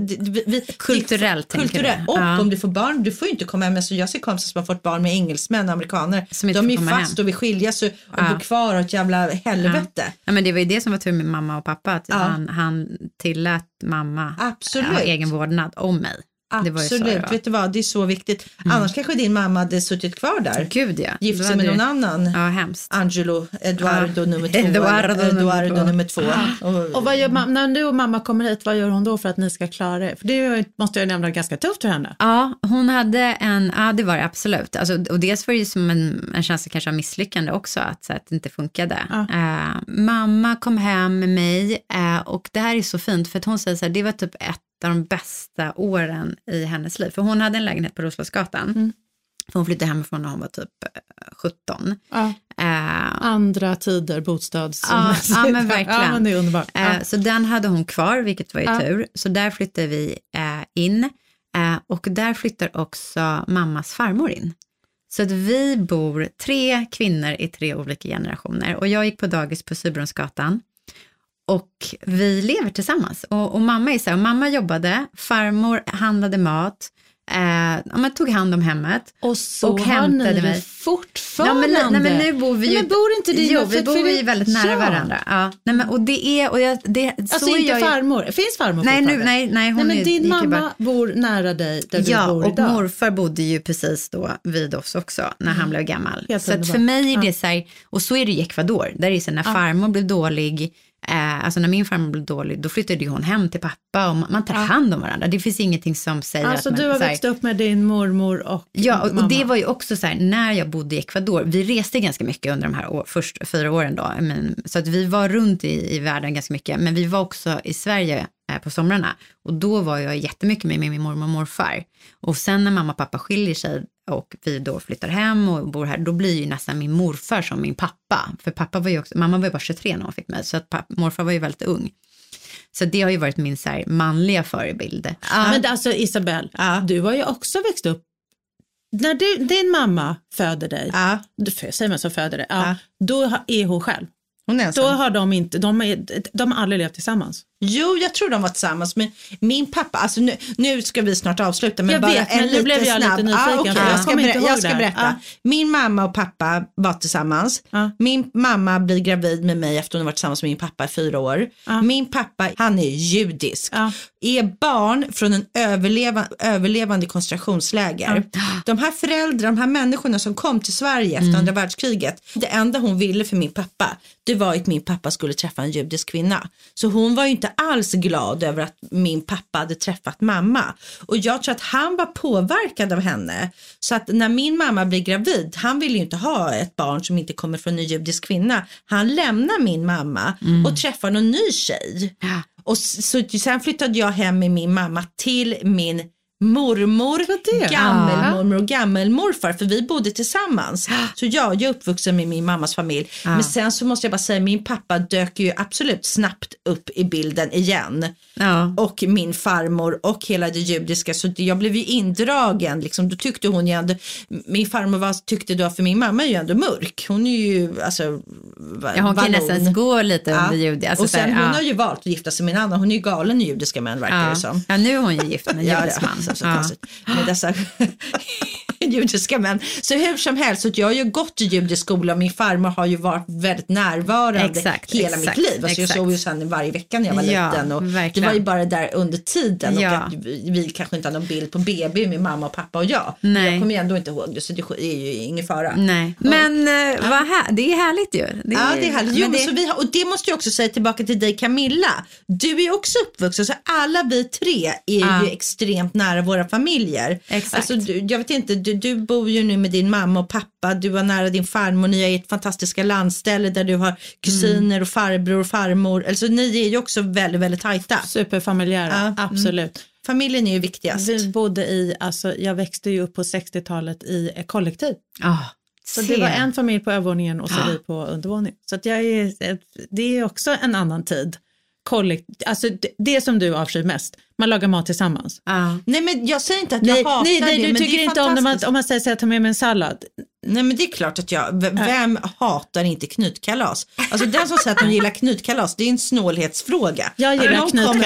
vi, Kulturellt, du? Och om du får barn, du får ju inte komma hem, alltså jag ser kompisar som har fått barn med engelsmän, amerikaner, Som inte de är ju fast och vill skiljas och, och Ja. bo kvar och ett jävla helvete. Ja, men det var ju det som var tur med mamma och pappa, att han, han tillät mamma Absolut. ha egen vårdnad om mig. Så Absolut. Mm. vet du vad, det är så viktigt. Annars kanske din mamma hade suttit kvar där. Gud ja. Gift sig med någon det- annan. Ja, hemskt. Angelo Eduardo nummer två. Eduardo nummer Eduardo två. nummer två. Och, Och vad gör ma- när du och mamma kommer hit, vad gör hon då för att ni ska klara er? För det måste jag nämna ganska tufft för henne. Ja, hon hade en, ja det var det absolut. Alltså, och dels var det ju som en, en känsla kanske av misslyckande också, att, så att det inte funkade. Eh, mamma kom hem med mig eh, och det här är så fint för att hon säger så här, det var typ ett av de bästa åren i hennes liv. För hon hade en lägenhet på Roslagsgatan. För hon flyttade hemifrån när hon var typ eh, 17. Ja. Eh, Andra tider, bostads... Ja, ja, men verkligen. [LAUGHS] Ja, men. Eh, Ja. Så den hade hon kvar, vilket var ju tur. Så där flyttade vi eh, in. Eh, och där flyttar också mammas farmor in. Så att vi bor tre kvinnor i tre olika generationer. Och jag gick på dagis på Sybronsgatan. Och vi lever tillsammans. Och, och mamma är så här, mamma jobbade, farmor handlade mat, eh, ja, man tog hand om hemmet. Och så och har ni mig. fortfarande. Ja, men, nej, men nu bor vi ju... Nej, men bor inte Jo, vi bor ju väldigt nära Ja. varandra. Ja. Nej, men, och det är... Och jag, det, Alltså så är inte jag farmor, finns farmor Nej, nu, nej, nej, hon Nej, men är, din mamma bara- bor nära dig där Ja, du bor och idag. morfar bodde ju precis då vid oss också när han blev gammal. Helt så för mig är det Ja. så här, och så är det i Ecuador, där är det så här, när farmor blev dålig, eh, alltså när min farmor blev dålig, då flyttade hon hem till pappa och man, tar hand om varandra. Det finns ingenting som säger Alltså att man... du har växt upp med din mormor och Ja, och, och det var ju också så här, när jag bodde i Ecuador, vi reste ganska mycket under de här år, först fyra åren då, men, så att vi var runt i, i världen ganska mycket, men vi var också i Sverige eh, på somrarna och då var jag jättemycket med min mormor och morfar. Och sen när mamma och pappa skiljer sig och vi då flyttar hem och bor här, då blir ju nästan min morfar som min pappa. För pappa var ju också, mamma var ju bara 23 när hon fick mig, så att pappa, morfar var ju väldigt ung. Så det har ju varit min så här, manliga förebild. Men det- alltså Isabel, Ja. du har ju också växt upp när du, din mamma föder dig, ja, du säger man så föder dig, ja, Ja. då är hon själv. hon är Då ensam. har de inte, de, är, de har aldrig levt tillsammans. Jo, jag tror de var tillsammans. Men min pappa, alltså nu, nu ska vi snart avsluta. Men Jag bara vet, en men nu blev jag snabb. lite nyfiken, Ah, okej, för jag ska berä- jag ska berätta. Ah. Min mamma och pappa var tillsammans. Ja. Min mamma blir gravid med mig efter hon har varit tillsammans med min pappa i fyra år. Ja. Min pappa, han är judisk. Ja. Är barn från en överleva, överlevande koncentrationsläger. De här föräldrarna, de här människorna som kom till Sverige efter andra världskriget. Det enda hon ville för min pappa, det var att min pappa skulle träffa en judisk kvinna. Så hon var ju inte alls glad över att min pappa hade träffat mamma. Och jag tror att han var påverkad av henne. Så att när min mamma blir gravid, han vill ju inte ha ett barn som inte kommer från en judisk kvinna. Han lämnar min mamma och träffar någon ny tjej. Ja. Och så, sen flyttade jag hem med min mamma till min mormor, gammelmormor och gammelmorfar för vi bodde tillsammans. Så ja, jag är uppvuxen med min mammas familj. Men sen så måste jag bara säga, min pappa dök ju absolut snabbt upp i bilden igen. Ja. Och min farmor och hela det judiska. Så det- jag blev ju indragen. Liksom. Då tyckte hon ju ändå, min farmor var, tyckte då, för min mamma är ju ändå mörk. Hon är ju alltså Ja, hon kan nästan gå lite under judi. Alltså, och sen hon ja. har ju valt att gifta sig med en annan. Hon är ju galen i judiska män verkar det ja. som. ja, nu är hon ju gift med en Ja, judisk det, man. så, så Ja. med dessa [LAUGHS] judiska män. Så hur som helst, så jag har ju gått i judisk skola och min farmor har ju varit väldigt närvarande Exakt, hela exakt, mitt liv. Alltså jag exakt. såg ju henne varje vecka när jag var Ja, liten och det var ju bara där under tiden Ja. och att vi, vi kanske inte har någon bild på BB med mamma och pappa och jag. Nej. Jag kommer ju ändå inte ihåg det så det är ju ingen fara. Nej, men eh, vad här, det är härligt ju. Det Ja, det är härligt. Jo, det- så vi har, och det måste jag också säga tillbaka till dig Camilla. Du är ju också uppvuxen, så alla vi tre är Ja. ju extremt nära våra familjer. Exakt. Alltså, du, jag vet inte, du, du bor ju nu med din mamma och pappa, du var nära din farmor, ni är ett fantastiska landställe där du har kusiner och farbror och farmor. Alltså ni är ju också väldigt, väldigt tajta. Superfamiljära, Ja, mm. absolut. Familjen är ju viktigast. Vi bodde i, alltså jag växte ju upp på 60-talet i ett kollektiv. Ah, Så det var en familj på övervåningen och så Ja. vi på undervåningen. Så att jag är, det är också en annan tid. Kollekt, alltså det, det som du avskyr mest, man lagar mat tillsammans. Ja. Nej men jag säger inte att Nej, jag hatar nej, nej det, du men tycker det är inte om man, om man säger så här, ta med mig en sallad. Nej men det är klart att jag, v- vem hatar inte knytkalas? Alltså den som säger att de gillar knytkalas, det är en snålhetsfråga. Jag gillar Om någon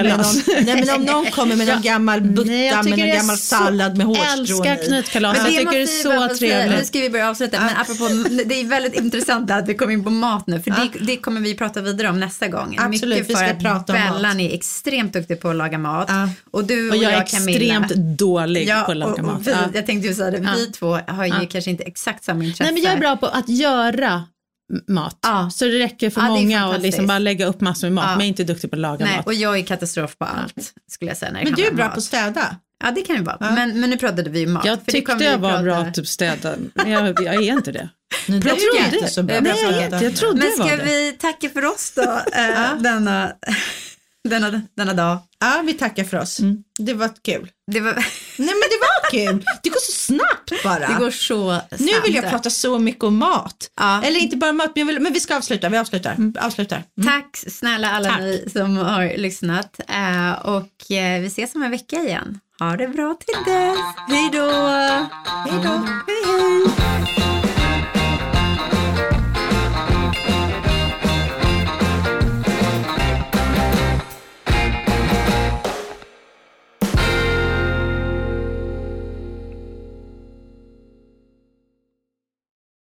Nej men om någon kommer med någon [LAUGHS] gammal Nej, butta jag med är gammal så- sallad med hårstrån älskar i. knytkalas. Men Jag tycker det är vi så säga- Nu trevligt. ska vi börja avsluta, men apropå, det är väldigt intressant att vi kommer in på mat nu, för det, det kommer vi prata vidare om nästa gång. Absolut, Mycket vi för ska att prata om Bellan är extremt duktig på att laga mat Ja. och du och, Och jag är Camilla, extremt dålig Ja, på att laga mat. vi, Ja. Jag tänkte ju säga det, vi två har ju Ja. kanske inte exakt samma intresse. Nej men jag är bra på att göra mat. Ja. Så det räcker för Ja, det många att liksom bara lägga upp massor med mat. Ja. Men jag är inte duktig på att laga Nej, mat. och jag är katastrof på allt, skulle jag säga. När det Men du är bra om på att mat. städa. Ja, det kan ju vara. Men, men nu pratade vi ju mat. Jag för det tyckte jag var prata- bra att typ städa, men jag, jag är inte det. Nu, Jag trodde- inte så bra. Nej, på att jag jag trodde Men jag ska det. vi tacka för oss då, [LAUGHS] eh, denna, denna, denna dag? Ja, vi tackar för oss. Mm. Det var kul. Det, var, Nej men det var kul. Det går så snabbt bara. det går så snabbt. Nu vill jag prata så mycket om mat. Ja. Eller inte bara mat, men, vill, men vi ska avsluta. Vi avslutar. avslutar. Tack snälla alla Tack. ni som har lyssnat. Eh, och eh, vi ses om en vecka igen. Ha det bra till dess. Hej då! Hej då. Hej hej!